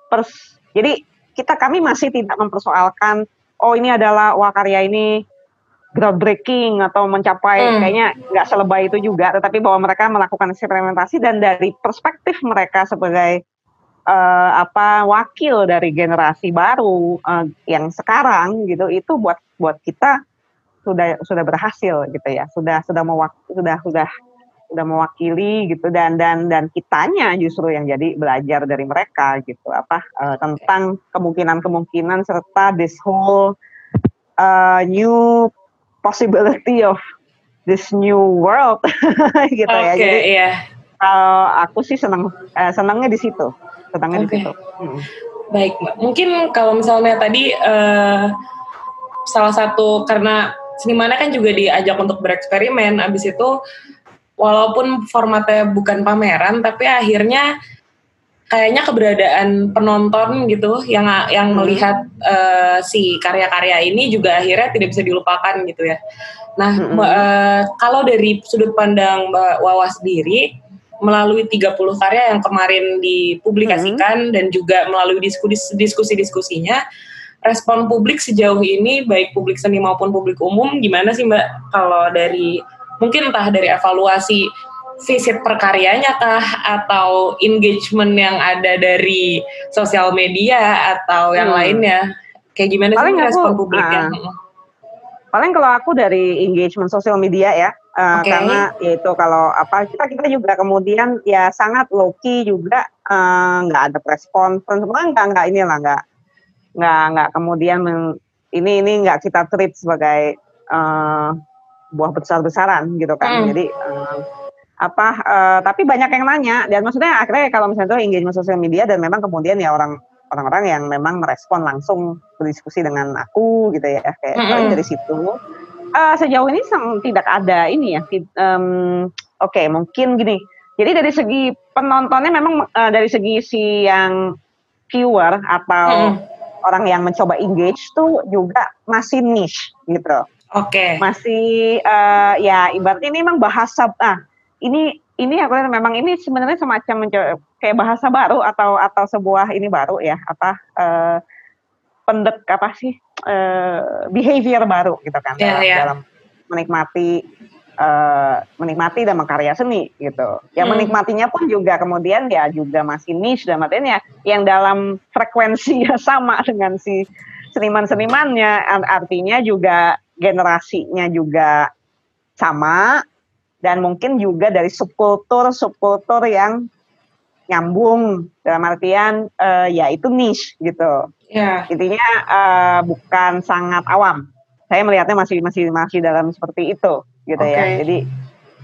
pers jadi kita kami masih tidak mempersoalkan oh ini adalah wah karya ini groundbreaking atau mencapai hmm. kayaknya nggak selebay itu juga, tetapi bahwa mereka melakukan eksperimentasi dan dari perspektif mereka sebagai uh, apa wakil dari generasi baru uh, yang sekarang gitu, itu buat buat kita sudah sudah berhasil gitu ya, sudah sudah mewak sudah sudah sudah mewakili gitu dan dan dan kitanya justru yang jadi belajar dari mereka gitu apa uh, tentang kemungkinan-kemungkinan serta this whole uh, new possibility of this new world gitu okay, ya. Jadi iya. kalau aku sih senang uh, senangnya di situ, senangnya okay. di situ. Hmm. Baik. Mungkin kalau misalnya tadi uh, salah satu karena senimannya kan juga diajak untuk bereksperimen, abis itu walaupun formatnya bukan pameran, tapi akhirnya kayaknya keberadaan penonton gitu yang yang hmm. melihat uh, si karya-karya ini juga akhirnya tidak bisa dilupakan gitu ya. Nah, hmm. uh, kalau dari sudut pandang Mbak Wawa sendiri melalui 30 karya yang kemarin dipublikasikan hmm. dan juga melalui diskusi-diskusinya respon publik sejauh ini baik publik seni maupun publik umum gimana sih Mbak kalau dari mungkin entah dari evaluasi visit perkaryanya kah atau engagement yang ada dari sosial media atau yang hmm. lainnya kayak gimana paling sih respon publiknya? Uh, paling kalau aku dari engagement sosial media ya uh, eh, okay. karena yaitu kalau apa kita kita juga kemudian ya sangat low key juga eh, nggak uh, ada respon semua nggak nggak ini lah nggak nggak nggak kemudian men, ini ini nggak kita treat sebagai uh, buah besar besaran gitu kan. Hmm. jadi uh, apa uh, tapi banyak yang nanya. Dan maksudnya akhirnya kalau misalnya itu engagement sosial media dan memang kemudian ya orang orang-orang yang memang merespon langsung berdiskusi dengan aku gitu ya kayak mm -hmm. dari situ. Uh, sejauh ini tidak ada ini ya um, oke okay, mungkin gini. Jadi dari segi penontonnya memang uh, dari segi si yang viewer atau mm orang yang mencoba engage tuh juga masih niche gitu Oke. Okay. Masih uh, ya ibaratnya ini memang bahasa ah ini ini aku memang ini sebenarnya semacam kayak bahasa baru atau atau sebuah ini baru ya apa uh, pendek apa sih uh, behavior baru gitu kan yeah, dalam, yeah. dalam menikmati uh, menikmati dan mengkarya seni gitu. Yang hmm. menikmatinya pun juga kemudian ya juga masih niche dan artinya yang dalam frekuensi sama dengan si seniman-senimannya artinya juga generasinya juga sama dan mungkin juga dari subkultur subkultur yang nyambung dalam artian uh, ya itu niche gitu. Yeah. Intinya uh, bukan sangat awam. Saya melihatnya masih masih masih dalam seperti itu gitu okay. ya. Jadi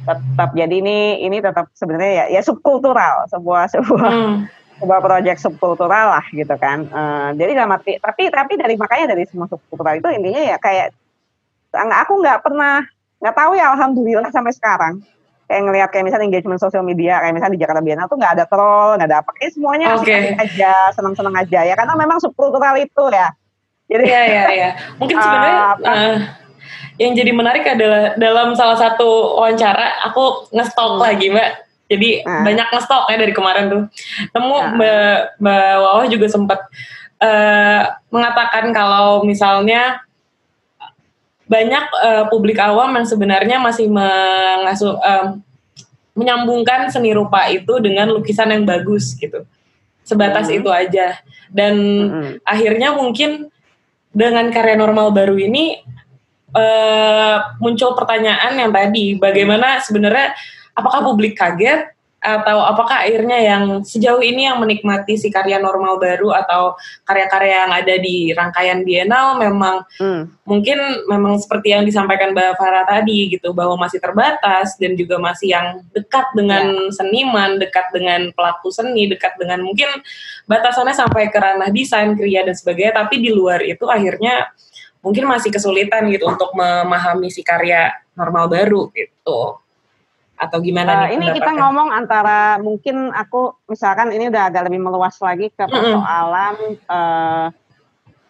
tetap jadi ini ini tetap sebenarnya ya ya subkultural sebuah sebuah hmm. sebuah proyek subkultural lah gitu kan. Uh, jadi dalam arti tapi tapi dari makanya dari semua subkultural itu intinya ya kayak aku nggak pernah nggak tahu ya alhamdulillah sampai sekarang kayak ngelihat kayak misalnya engagement sosial media kayak misalnya di Jakarta Biennale tuh nggak ada troll nggak ada apa kayak semuanya okay. aja senang-senang aja ya karena memang subkultural itu ya jadi ya ya ya mungkin sebenarnya uh, uh, yang jadi menarik adalah dalam salah satu wawancara aku ngestok hmm. lagi mbak jadi uh. banyak ngestok ya dari kemarin tuh temu uh. mbak mbak Wawah juga sempat uh, mengatakan kalau misalnya banyak uh, publik awam yang sebenarnya masih mengasuh um, menyambungkan seni rupa itu dengan lukisan yang bagus gitu sebatas mm-hmm. itu aja dan mm-hmm. akhirnya mungkin dengan karya normal baru ini uh, muncul pertanyaan yang tadi bagaimana sebenarnya apakah publik kaget atau apakah akhirnya yang sejauh ini yang menikmati si karya normal baru atau karya-karya yang ada di rangkaian bienal memang hmm. mungkin memang seperti yang disampaikan Mbak Farah tadi gitu bahwa masih terbatas dan juga masih yang dekat dengan ya. seniman, dekat dengan pelaku seni, dekat dengan mungkin batasannya sampai ke ranah desain, kriya dan sebagainya tapi di luar itu akhirnya mungkin masih kesulitan gitu untuk memahami si karya normal baru gitu atau gimana uh, nih? Ini kita ngomong antara mungkin aku misalkan ini udah agak lebih meluas lagi ke persoalan mm -hmm. uh,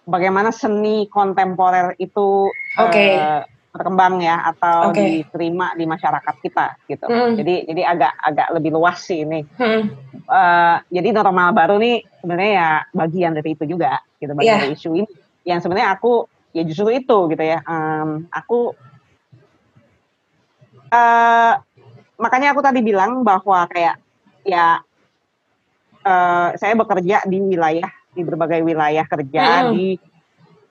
bagaimana seni kontemporer itu okay. uh, berkembang ya atau okay. diterima di masyarakat kita gitu. Mm. Jadi jadi agak agak lebih luas sih ini. Mm. Uh, jadi normal baru nih sebenarnya ya bagian dari itu juga gitu bagian yeah. dari isu ini. Yang sebenarnya aku ya justru itu gitu ya. Um, aku uh, makanya aku tadi bilang bahwa kayak ya uh, saya bekerja di wilayah di berbagai wilayah kerja hmm. di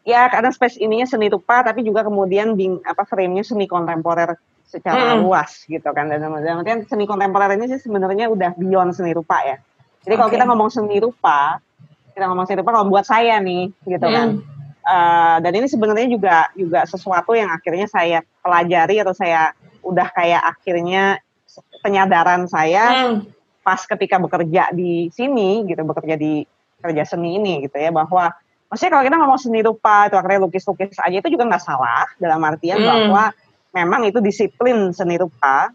ya karena space ininya seni rupa tapi juga kemudian bing, apa frame-nya seni kontemporer secara hmm. luas gitu kan dan kemudian seni kontemporer ini sih sebenarnya udah beyond seni rupa ya jadi okay. kalau kita ngomong seni rupa kita ngomong seni rupa kalau buat saya nih gitu kan, hmm. kan uh, dan ini sebenarnya juga juga sesuatu yang akhirnya saya pelajari atau saya udah kayak akhirnya penyadaran saya hmm. pas ketika bekerja di sini gitu bekerja di kerja seni ini gitu ya bahwa maksudnya kalau kita ngomong seni rupa itu akhirnya lukis-lukis aja itu juga nggak salah dalam artian hmm. bahwa memang itu disiplin seni rupa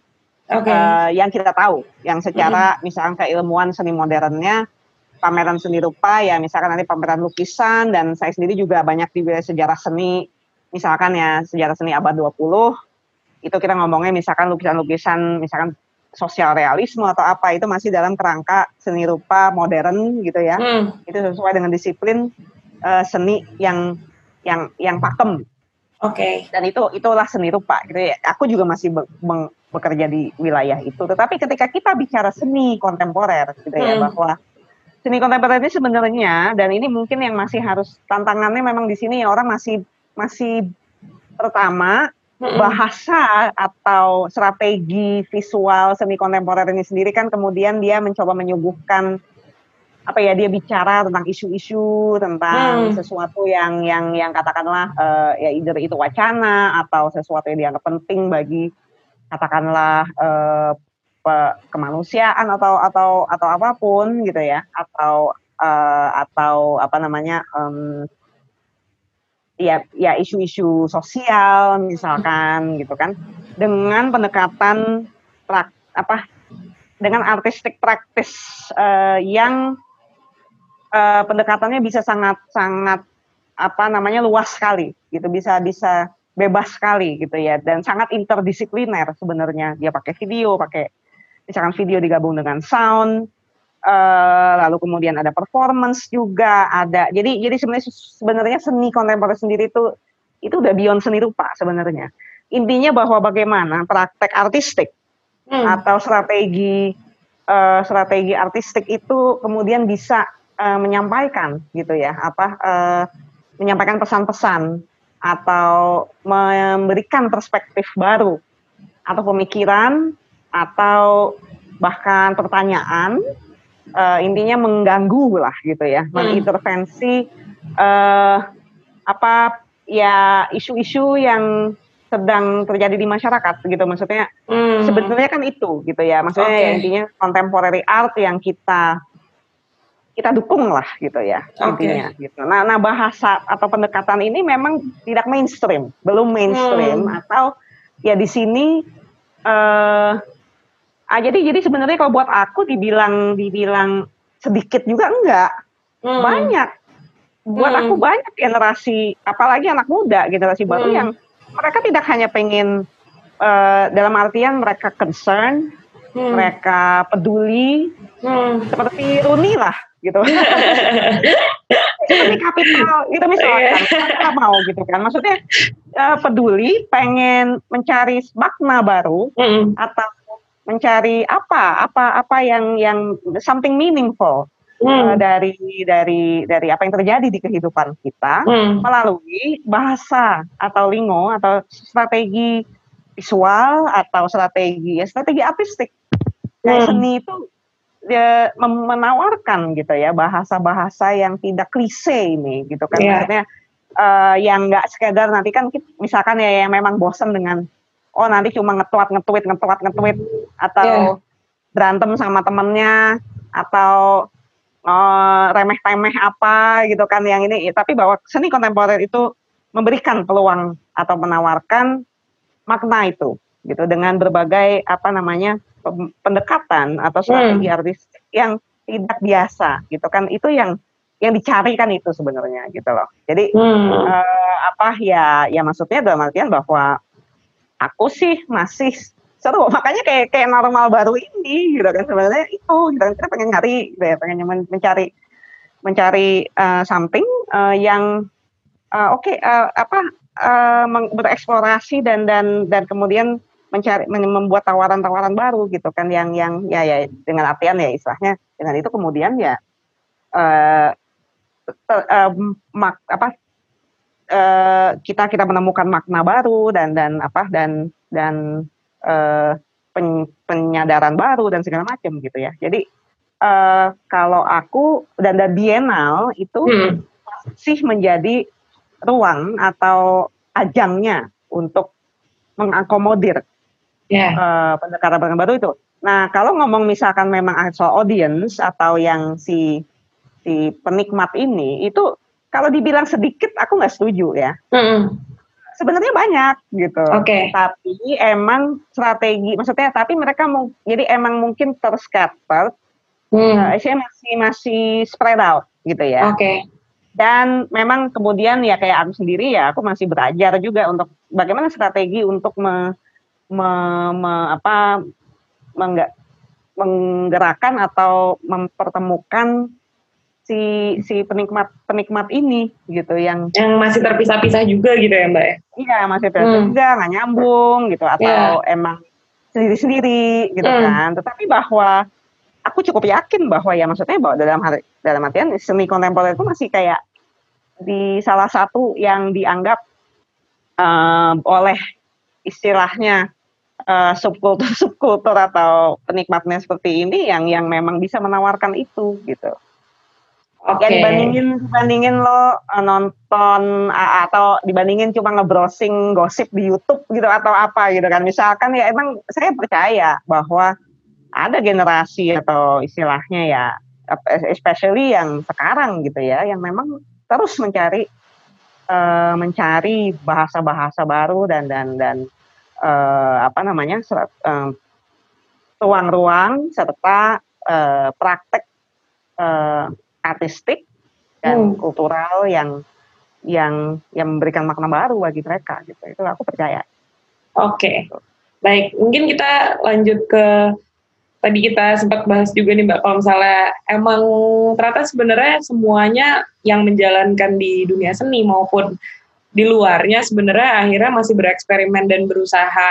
okay. uh, yang kita tahu yang secara hmm. misalkan keilmuan seni modernnya pameran seni rupa ya misalkan nanti pameran lukisan dan saya sendiri juga banyak di sejarah seni misalkan ya sejarah seni abad 20 itu kita ngomongnya misalkan lukisan-lukisan misalkan sosial realisme atau apa itu masih dalam kerangka seni rupa modern gitu ya. Hmm. Itu sesuai dengan disiplin uh, seni yang yang yang pakem. Oke. Okay. Dan itu itulah seni rupa gitu ya. Aku juga masih be be bekerja di wilayah itu. Tetapi ketika kita bicara seni kontemporer gitu ya hmm. bahwa seni kontemporer ini sebenarnya dan ini mungkin yang masih harus tantangannya memang di sini orang masih masih pertama bahasa atau strategi visual semi kontemporer ini sendiri kan kemudian dia mencoba menyuguhkan apa ya dia bicara tentang isu-isu tentang hmm. sesuatu yang yang yang katakanlah uh, ya either itu wacana atau sesuatu yang dianggap penting bagi katakanlah uh, kemanusiaan atau atau atau apa pun gitu ya atau uh, atau apa namanya um, ya ya isu-isu sosial misalkan gitu kan. Dengan pendekatan prak, apa dengan artistik praktis uh, yang uh, pendekatannya bisa sangat sangat apa namanya luas sekali gitu. Bisa bisa bebas sekali gitu ya. Dan sangat interdisipliner sebenarnya. Dia pakai video pakai misalkan video digabung dengan sound uh, lalu kemudian ada performance juga ada jadi jadi sebenarnya sebenarnya seni kontemporer sendiri itu itu udah beyond seni rupa sebenarnya intinya bahwa bagaimana praktek artistik hmm. atau strategi uh, strategi artistik itu kemudian bisa uh, menyampaikan gitu ya apa uh, menyampaikan pesan-pesan atau memberikan perspektif baru atau pemikiran atau bahkan pertanyaan uh, intinya mengganggu lah gitu ya hmm. mengintervensi uh, apa ya isu-isu yang sedang terjadi di masyarakat gitu maksudnya hmm. sebenarnya kan itu gitu ya maksudnya okay. ya, intinya contemporary art yang kita kita dukung lah gitu ya okay. intinya gitu. Nah, nah bahasa atau pendekatan ini memang tidak mainstream, belum mainstream hmm. atau ya di sini uh, ah, jadi jadi sebenarnya kalau buat aku dibilang dibilang sedikit juga enggak hmm. banyak buat hmm. aku banyak generasi apalagi anak muda generasi hmm. baru yang mereka tidak hanya pengen uh, dalam artian mereka concern hmm. mereka peduli hmm. seperti Runi lah gitu. Seperti kapital gitu misalkan, iya. kita mau gitu kan. Maksudnya uh, peduli, pengen mencari makna baru mm. atau mencari apa, apa, apa yang yang something meaningful. Hmm. Uh, dari dari dari apa yang terjadi di kehidupan kita hmm. melalui bahasa atau lingo atau strategi visual atau strategi ya strategi artistik. Nah, hmm. seni itu dia menawarkan gitu ya bahasa-bahasa yang tidak klise ini gitu kan yeah. maksudnya uh, yang nggak sekedar nanti kan misalkan ya yang memang bosan dengan oh nanti cuma ngetuat ngetuit ngetuat ngetuit atau yeah. berantem sama temennya. Atau uh, remeh-temeh apa gitu kan yang ini. Tapi bahwa seni kontemporer itu memberikan peluang atau menawarkan makna itu gitu. Dengan berbagai apa namanya pendekatan atau strategi hmm. artis yang tidak biasa gitu kan. Itu yang yang dicari kan itu sebenarnya gitu loh. Jadi hmm. uh, apa ya ya maksudnya dalam artian bahwa aku sih masih seru. Makanya kayak kayak normal baru ini gitu kan. Sebenarnya itu gitu kan. Kita pengen nyari gitu ya. Pengen mencari mencari uh, something uh, yang uh, oke okay, uh, apa uh, bereksplorasi dan dan dan kemudian mencari membuat tawaran-tawaran baru gitu kan. Yang yang ya ya dengan artian ya istilahnya. Dengan itu kemudian ya uh, uh, mak, apa uh, kita kita menemukan makna baru dan dan apa dan dan uh, pen, penyadaran baru dan segala macam gitu ya jadi uh, kalau aku dan dan bienal itu hmm. masih menjadi ruang atau ajangnya untuk mengakomodir yeah. Ya. uh, pendekatan baru itu. Nah, kalau ngomong misalkan memang soal audience atau yang si si penikmat ini itu kalau dibilang sedikit aku nggak setuju ya. Mm -hmm. Sebenarnya banyak gitu. Okay. Tapi emang strategi maksudnya tapi mereka mau jadi emang mungkin terscatter. Hmm. Uh, masih masih spread out gitu ya. Oke. Okay. Dan memang kemudian ya kayak aku sendiri ya aku masih belajar juga untuk bagaimana strategi untuk me, me, me, apa mengga, menggerakkan atau mempertemukan si si penikmat penikmat ini gitu yang yang masih terpisah-pisah juga gitu ya mbak ya iya masih terpisah hmm. nggak nyambung gitu atau yeah. emang sendiri-sendiri gitu hmm. kan tetapi bahwa aku cukup yakin bahwa ya maksudnya bahwa dalam hari dalam artian seni kontemporer itu masih kayak di salah satu yang dianggap uh, oleh istilahnya uh, subkultur subkultur atau penikmatnya seperti ini yang yang memang bisa menawarkan itu gitu. Oke. Okay. Ya dibandingin dibandingin lo uh, nonton atau dibandingin cuma ngebrowsing gosip di YouTube gitu atau apa gitu kan. Misalkan ya emang saya percaya bahwa ada generasi atau istilahnya ya especially yang sekarang gitu ya yang memang terus mencari uh, mencari bahasa-bahasa baru dan dan dan uh, apa namanya uh, ruang-ruang serta uh, praktek uh, artistik dan hmm. kultural yang yang yang memberikan makna baru bagi mereka gitu itu aku percaya. Oke, okay. baik mungkin kita lanjut ke tadi kita sempat bahas juga nih Mbak, kalau misalnya emang ternyata sebenarnya semuanya yang menjalankan di dunia seni maupun di luarnya sebenarnya akhirnya masih bereksperimen dan berusaha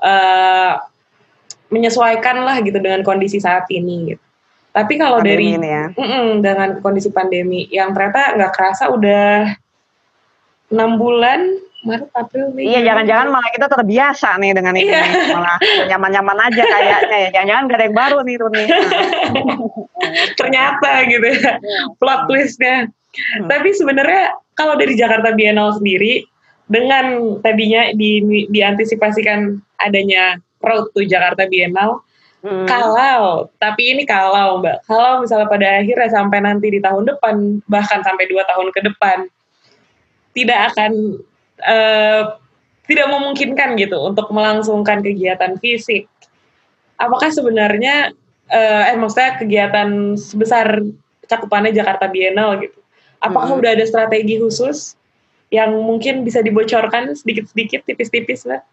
uh, menyesuaikan lah gitu dengan kondisi saat ini gitu. Tapi kalau dari ya. mm -mm, dengan kondisi pandemi yang ternyata nggak kerasa udah enam bulan Maret, April, Mei. Iya, jangan-jangan malah kita terbiasa nih dengan ini, iya. malah nyaman-nyaman aja kayaknya ya. Jangan-jangan gak ada yang baru nih Runi. Ternyata gitu ya, plot twistnya. Hmm. Tapi sebenarnya kalau dari Jakarta Biennale sendiri, dengan tadinya di, diantisipasikan adanya road to Jakarta Biennale, Hmm. Kalau, tapi ini kalau Mbak, kalau misalnya pada akhirnya sampai nanti di tahun depan, bahkan sampai dua tahun ke depan, tidak akan uh, tidak memungkinkan gitu untuk melangsungkan kegiatan fisik. Apakah sebenarnya uh, eh maksudnya kegiatan sebesar cakupannya Jakarta Biennale gitu. Apakah hmm. udah ada strategi khusus yang mungkin bisa dibocorkan sedikit-sedikit tipis-tipis lah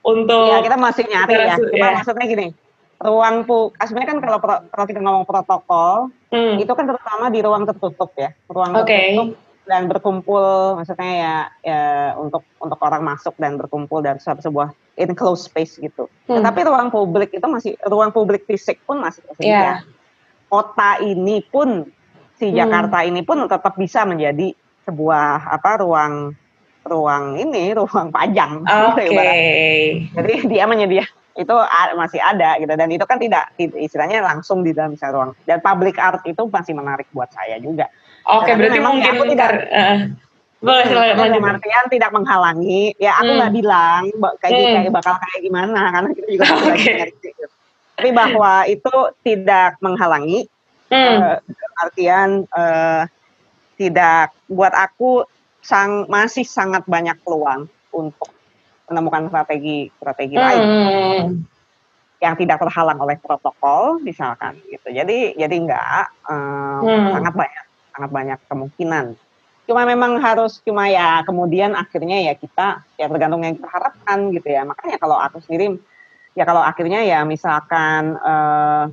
untuk ya kita masih nyari ya. Cuma ya. maksudnya gini, ruang pu sebenarnya kan kalau kalau kita ngomong protokol hmm. itu kan terutama di ruang tertutup ya. Ruang okay. tertutup dan berkumpul maksudnya ya, ya untuk untuk orang masuk dan berkumpul dan suatu sebuah enclosed space gitu. Hmm. Tetapi ruang publik itu masih ruang publik fisik pun masih tersedia. Yeah. Kota ini pun si hmm. Jakarta ini pun tetap bisa menjadi sebuah apa ruang ruang ini ruang pajang. Oke. Okay. Jadi dia menyedia itu masih ada gitu dan itu kan tidak istilahnya langsung di dalam ruang dan public art itu masih menarik buat saya juga Oke, okay, berarti mungkin aku tidak uh, boleh lanjut. artian tidak menghalangi. Ya aku nggak hmm. bilang kayak hmm. kayak bakal kayak gimana karena kita juga okay. nyari gitu. Tapi bahwa itu tidak menghalangi. Hmm. Uh, artian uh, tidak buat aku sang masih sangat banyak peluang untuk menemukan strategi strategi hmm. lain yang tidak terhalang oleh protokol misalkan gitu. Jadi jadi enggak um, hmm. sangat banyak sangat banyak kemungkinan. Cuma memang harus cuma ya kemudian akhirnya ya kita ya tergantung yang kita harapkan gitu ya. Makanya kalau aku sendiri ya kalau akhirnya ya misalkan eh,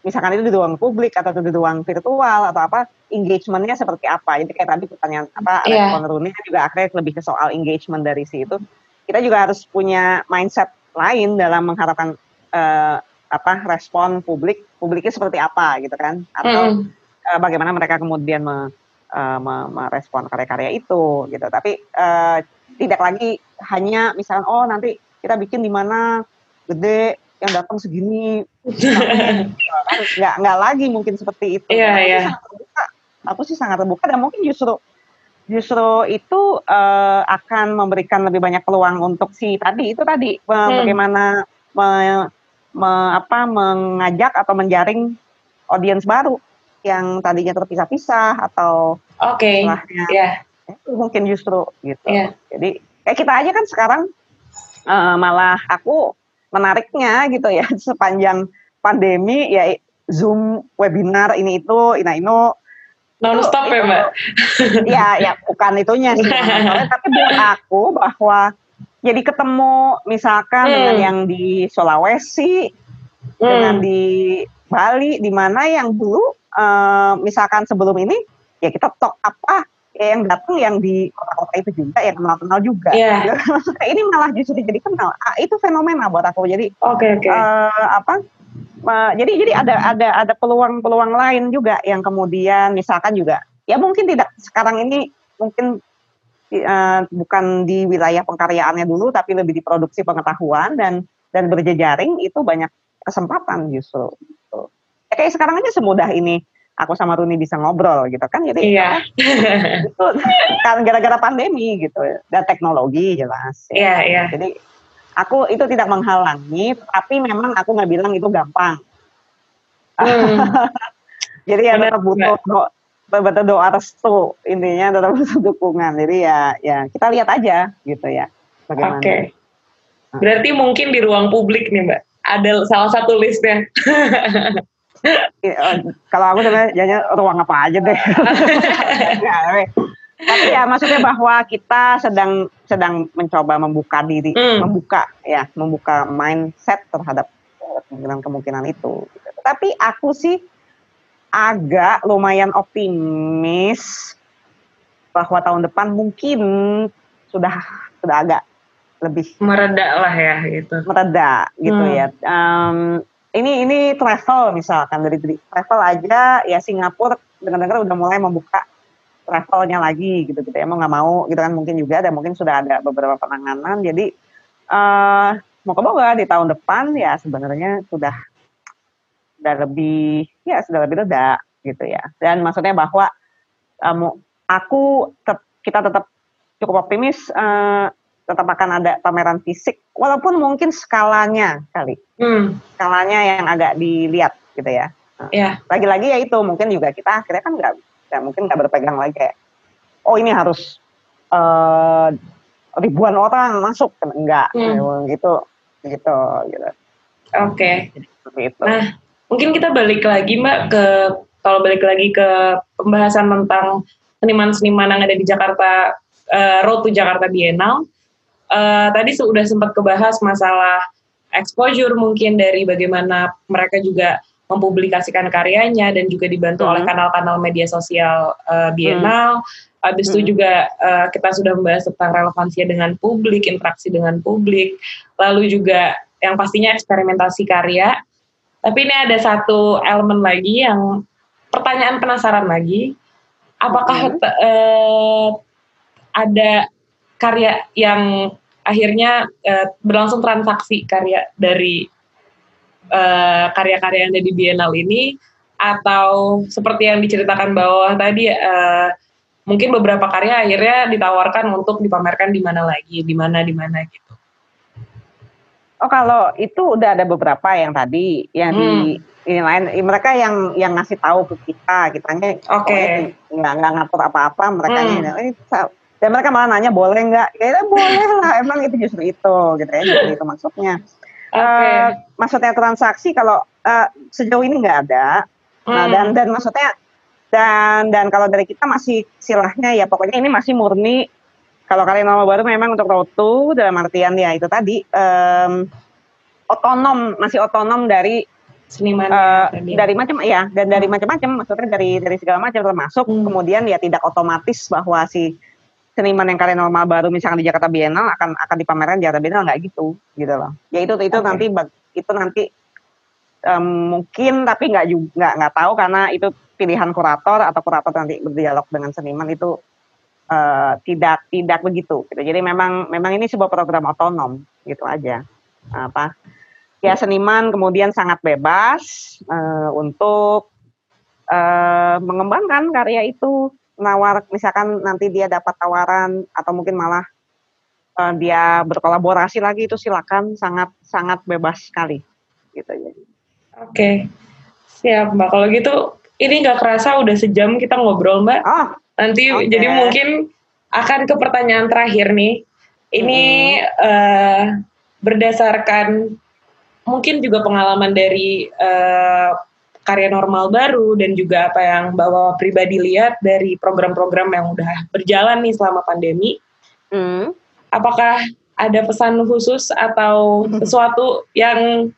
misalkan itu di ruang publik atau di ruang virtual atau apa engagementnya seperti apa jadi kayak tadi pertanyaan apa yeah. respon Runi juga akhirnya lebih ke soal engagement dari situ kita juga harus punya mindset lain dalam mengharapkan uh, apa respon publik publiknya seperti apa gitu kan atau mm uh, bagaimana mereka kemudian me, uh, me, merespon karya-karya itu gitu. Tapi uh, tidak lagi hanya misalnya oh nanti kita bikin di mana gede yang datang segini nggak nggak lagi mungkin seperti itu. Iya, iya. Aku sih sangat terbuka dan mungkin justru justru itu uh, akan memberikan lebih banyak peluang untuk si tadi itu tadi hmm. bagaimana me, me, apa mengajak atau menjaring audiens baru yang tadinya terpisah-pisah atau oke okay. yeah. itu mungkin justru gitu yeah. jadi kayak kita aja kan sekarang uh, malah aku menariknya gitu ya sepanjang pandemi ya zoom webinar ini itu ini itu non stop ya mbak ya ya bukan itunya sih tapi buat aku bahwa jadi ketemu misalkan hmm. dengan yang di Sulawesi hmm. dengan di Bali di mana yang dulu uh, misalkan sebelum ini ya kita talk apa ya yang datang yang di kota-kota itu juga yang kenal-kenal juga. Yeah. ini malah justru jadi kenal. Ah, itu fenomena buat aku. Jadi okay, okay. Uh, apa? Uh, jadi jadi ada ada ada peluang-peluang lain juga yang kemudian misalkan juga ya mungkin tidak sekarang ini mungkin uh, bukan di wilayah pengkaryaannya dulu tapi lebih di produksi pengetahuan dan dan berjejaring itu banyak kesempatan justru. Gitu ya kayak sekarang aja semudah ini aku sama Runi bisa ngobrol gitu kan jadi iya. itu kan gara-gara pandemi gitu dan teknologi jelas iya iya jadi aku itu tidak menghalangi, tapi memang aku nggak bilang itu gampang. Hmm. Jadi ya tetap butuh betul doa restu intinya tetap butuh dukungan. Jadi ya ya kita lihat aja gitu ya. Oke. Okay. Berarti mungkin di ruang publik nih Mbak ada salah satu listnya. Iya, kalau aku sebenarnya ruang apa aja deh. Tapi ya maksudnya bahwa kita sedang sedang mencoba membuka diri, hmm. membuka ya, membuka mindset terhadap kemungkinan-kemungkinan itu. Tapi aku sih agak lumayan optimis bahwa tahun depan mungkin sudah sudah agak lebih mereda lah ya gitu. Mereda gitu hmm. ya. Um, ini ini travel misalkan dari travel aja ya Singapura dengar-dengar udah mulai membuka travelnya lagi gitu gitu. Ya mau nggak mau gitu kan. Mungkin juga ada mungkin sudah ada beberapa penanganan. Jadi uh, mau ke Bogor di tahun depan ya sebenarnya sudah sudah lebih ya sudah lebih reda gitu ya. Dan maksudnya bahwa um, aku te kita tetap cukup optimis uh, tetap akan ada pameran fisik. Walaupun mungkin skalanya kali. Hmm. skalanya yang agak dilihat gitu ya. Yeah. lagi-lagi ya itu mungkin juga kita akhirnya kan nggak ya mungkin nggak berpegang lagi kayak oh ini harus uh, ribuan orang masuk kan enggak hmm. gitu gitu gitu oke okay. nah mungkin kita balik lagi mbak ke kalau balik lagi ke pembahasan tentang seniman-seniman yang ada di Jakarta uh, Road to Jakarta Biennale uh, tadi sudah sempat kebahas masalah exposure mungkin dari bagaimana mereka juga mempublikasikan karyanya dan juga dibantu hmm. oleh kanal-kanal media sosial uh, Biennale. Hmm. Habis hmm. itu juga uh, kita sudah membahas tentang relevansinya dengan publik, interaksi dengan publik, lalu juga yang pastinya eksperimentasi karya. Tapi ini ada satu elemen lagi yang pertanyaan penasaran lagi, apakah hmm. uh, ada karya yang akhirnya uh, berlangsung transaksi karya dari eh, karya-karya yang ada di Biennale ini atau seperti yang diceritakan bawah tadi uh, mungkin beberapa karya akhirnya ditawarkan untuk dipamerkan di mana lagi, di mana di mana gitu. Oh kalau itu udah ada beberapa yang tadi yang hmm. di ini lain mereka yang yang ngasih tahu ke kita kitanya oke okay. nggak nggak ngatur apa-apa mereka hmm. ini dan mereka malah nanya boleh nggak ya boleh lah emang itu justru itu gitu ya justru itu maksudnya Okay. Uh, eh, maksudnya transaksi kalau uh, sejauh ini nggak ada. Hmm. Nah, dan dan maksudnya dan dan kalau dari kita masih silahnya ya pokoknya ini masih murni kalau kalian nama baru memang untuk rotu dalam artian ya itu tadi um, otonom masih otonom dari seniman uh, dari macam ya dan dari hmm. macam-macam maksudnya dari dari segala macam termasuk hmm. kemudian ya tidak otomatis bahwa si seniman yang kalian normal baru misalnya di Jakarta Biennale akan akan dipamerkan di Jakarta Biennale nggak gitu gitu loh. Ya itu itu okay. nanti itu nanti um, mungkin tapi nggak juga nggak tahu karena itu pilihan kurator atau kurator nanti berdialog dengan seniman itu uh, tidak tidak begitu gitu. Jadi memang memang ini sebuah program otonom gitu aja. Apa? Ya seniman kemudian sangat bebas uh, untuk uh, mengembangkan karya itu nawar misalkan nanti dia dapat tawaran atau mungkin malah uh, dia berkolaborasi lagi itu silakan sangat sangat bebas sekali gitu ya. Oke. Siap Mbak. Kalau gitu ini nggak kerasa udah sejam kita ngobrol Mbak. Oh. Nanti okay. jadi mungkin akan ke pertanyaan terakhir nih. Ini hmm. uh, berdasarkan mungkin juga pengalaman dari uh, karya normal baru dan juga apa yang bawa pribadi lihat dari program-program yang udah berjalan nih selama pandemi. Hmm. Apakah ada pesan khusus atau sesuatu yang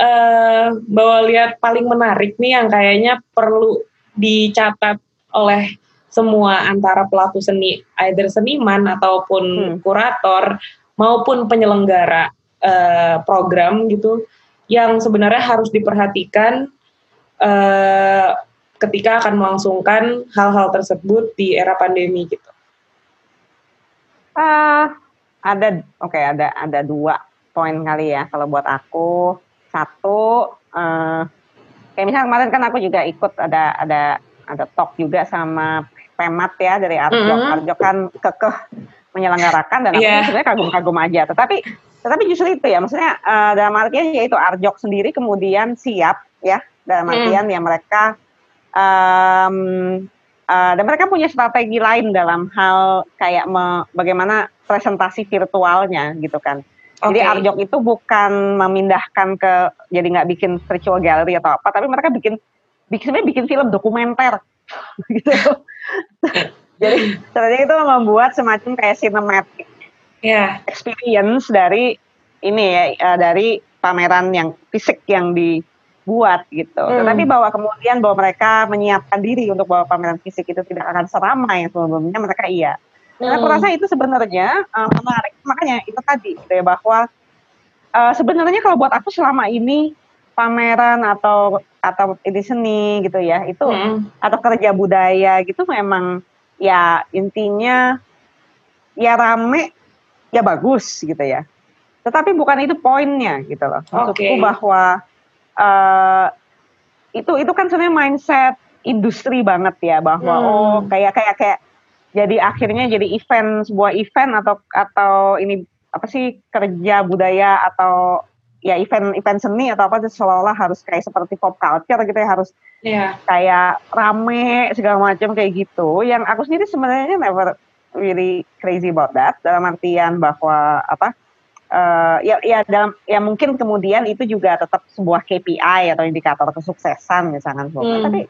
uh, bawa lihat paling menarik nih yang kayaknya perlu dicatat oleh semua antara pelaku seni, either seniman ataupun hmm. kurator maupun penyelenggara uh, program gitu, yang sebenarnya harus diperhatikan uh, ketika akan melangsungkan hal-hal tersebut di era pandemi gitu? Uh, ada, oke okay, ada ada dua poin kali ya kalau buat aku. Satu, uh, kayak misalnya kemarin kan aku juga ikut ada ada ada talk juga sama Pemat ya dari Arjo. Mm -hmm. Arjo kan kekeh menyelenggarakan dan aku yeah. sebenarnya kagum-kagum aja. Tetapi tetapi justru itu ya maksudnya uh, dalam artian yaitu Arjok sendiri kemudian siap ya dalam hmm. artian hmm. ya mereka um, uh, dan mereka punya strategi lain dalam hal kayak me, bagaimana presentasi virtualnya gitu kan. Okay. Jadi Arjok itu bukan memindahkan ke jadi nggak bikin virtual gallery atau apa, tapi mereka bikin bikin bikin film dokumenter gitu. jadi strategi itu membuat semacam kayak cinematic yeah. experience dari ini ya uh, dari pameran yang fisik yang di buat gitu. Hmm. Tetapi bahwa kemudian bahwa mereka menyiapkan diri untuk bahwa pameran fisik itu tidak akan seramai yang sebelumnya mereka iya. Hmm. aku rasa itu sebenarnya uh, menarik. Makanya itu tadi gitu ya bahwa uh, sebenarnya kalau buat aku selama ini pameran atau atau ini seni gitu ya itu hmm. atau kerja budaya gitu memang ya intinya ya rame ya bagus gitu ya. Tetapi bukan itu poinnya gitu loh. Maksudku okay. bahwa uh, itu itu kan sebenarnya mindset industri banget ya bahwa hmm. oh kayak kayak kayak jadi akhirnya jadi event sebuah event atau atau ini apa sih kerja budaya atau ya event event seni atau apa seolah-olah harus kayak seperti pop culture gitu ya harus yeah. kayak rame segala macam kayak gitu yang aku sendiri sebenarnya never really crazy about that dalam artian bahwa apa uh, ya ya dalam ya mungkin kemudian itu juga tetap sebuah KPI atau indikator kesuksesan misalkan hmm. tapi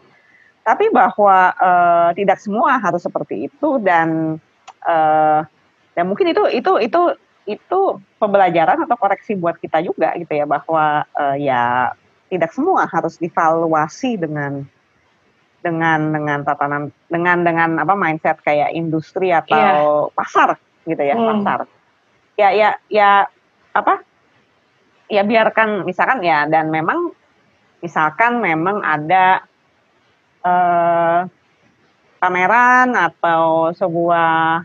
tapi bahwa uh, tidak semua harus seperti itu dan uh, dan mungkin itu itu itu itu pembelajaran atau koreksi buat kita juga gitu ya bahwa uh, ya tidak semua harus divaluasi dengan dengan dengan tatanan dengan dengan apa mindset kayak industri atau yeah. pasar gitu ya hmm. pasar ya ya ya apa? Ya biarkan misalkan ya dan memang misalkan memang ada uh, pameran atau sebuah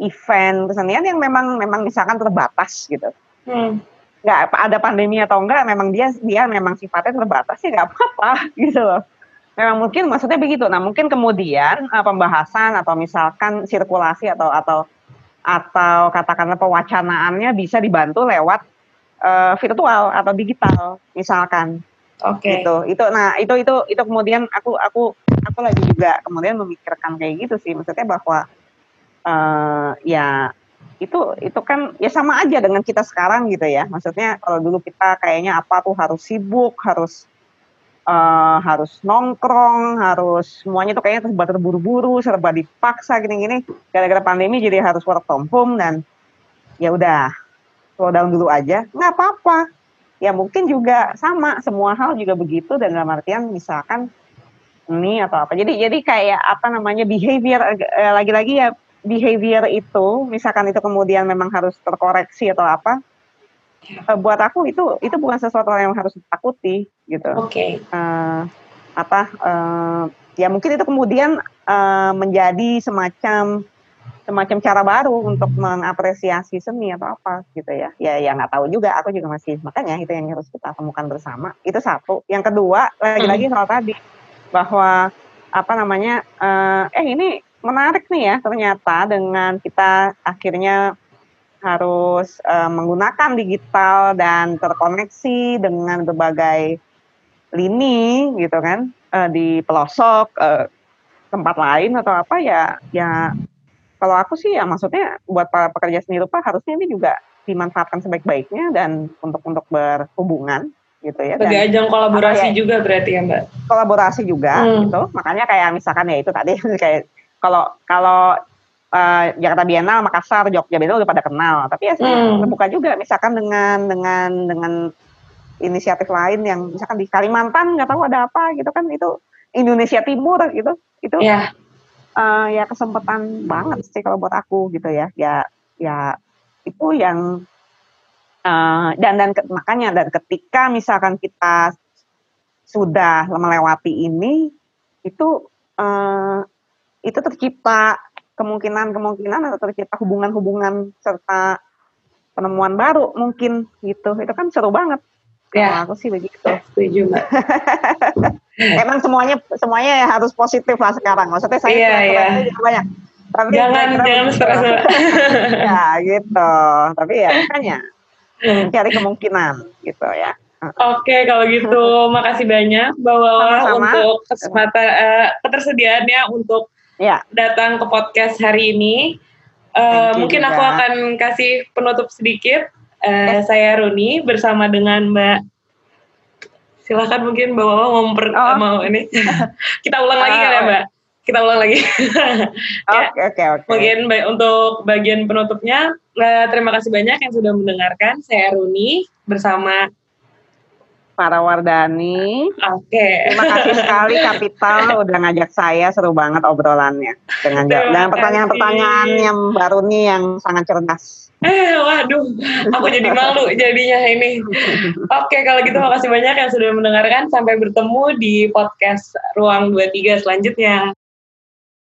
event kesenian yang memang memang misalkan terbatas gitu. Hmm. nggak ada pandemi atau enggak memang dia dia memang sifatnya terbatas ya nggak apa-apa gitu loh. Memang mungkin maksudnya begitu. Nah mungkin kemudian uh, pembahasan atau misalkan sirkulasi atau atau atau katakanlah pewacanaannya bisa dibantu lewat uh, virtual atau digital misalkan. Oke. Okay. Gitu. Itu nah itu itu itu kemudian aku aku aku lagi juga kemudian memikirkan kayak gitu sih maksudnya bahwa uh, ya itu itu kan ya sama aja dengan kita sekarang gitu ya. Maksudnya kalau dulu kita kayaknya apa tuh harus sibuk, harus uh, harus nongkrong, harus semuanya tuh kayaknya serba terburu-buru, serba dipaksa gini-gini. Gara-gara pandemi jadi harus work from home dan ya udah slow down dulu aja, nggak apa-apa. Ya mungkin juga sama, semua hal juga begitu dan dalam artian misalkan ini atau apa. Jadi jadi kayak apa namanya behavior eh, lagi-lagi ya behavior itu misalkan itu kemudian memang harus terkoreksi atau apa uh, buat aku itu itu bukan sesuatu yang harus ditakuti gitu. Oke. Okay. Uh, eh, apa uh, ya mungkin itu kemudian uh, menjadi semacam semacam cara baru untuk mengapresiasi seni atau apa gitu ya. Ya ya nggak tahu juga. Aku juga masih makanya itu yang harus kita temukan bersama. Itu satu. Yang kedua lagi-lagi soal tadi bahwa apa namanya uh, eh ini menarik nih ya ternyata dengan kita akhirnya harus uh, menggunakan digital dan terkoneksi dengan berbagai lini gitu kan uh, di pelosok uh, tempat lain atau apa ya ya kalau aku sih ya maksudnya buat para pekerja seni rupa harusnya ini juga dimanfaatkan sebaik-baiknya dan untuk untuk berhubungan gitu ya. Sebagai ajang kolaborasi ya, juga berarti ya Mbak. Kolaborasi juga hmm. gitu. Makanya kayak misalkan ya itu tadi kayak kalau kalau uh, Jakarta Biennale, Makassar, Jogja Biennale udah pada kenal. Tapi ya hmm. terbuka juga misalkan dengan dengan dengan inisiatif lain yang misalkan di Kalimantan nggak tahu ada apa gitu kan itu Indonesia Timur gitu itu yeah. Iya. uh, ya kesempatan banget sih kalau buat aku gitu ya ya ya itu yang uh, dan dan makanya dan ketika misalkan kita sudah melewati ini itu uh, itu tercipta kemungkinan-kemungkinan atau tercipta hubungan-hubungan serta penemuan baru mungkin gitu. Itu kan seru banget. Ya, aku sih begitu. Setuju, Mbak. Emang semuanya semuanya harus positif lah sekarang. Maksudnya saya iya, iya. banyak. Tapi jangan jangan stres. ya gitu. Tapi ya makanya cari kemungkinan gitu ya. Oke, kalau gitu makasih banyak bahwa untuk kesempatan uh, ketersediaannya untuk ya. datang ke podcast hari ini. Uh, mungkin juga. aku akan kasih penutup sedikit. Uh, yes. Saya Runi bersama dengan Mbak. Silakan mungkin Mbak Wawa mau memper, oh. mau ini. Kita ulang lagi kali ya oh. Mbak. Kita ulang lagi. Ya. Oke oke oke. Mungkin untuk bagian penutupnya, uh, terima kasih banyak yang sudah mendengarkan. Saya Runi bersama para Wardani. Oke. Okay. Terima kasih sekali Kapital udah ngajak saya seru banget obrolannya dengan dengan pertanyaan-pertanyaan yang baru nih yang sangat cerdas. Eh, waduh, aku jadi malu jadinya ini. Oke, kalau gitu makasih banyak yang sudah mendengarkan. Sampai bertemu di podcast Ruang 23 selanjutnya.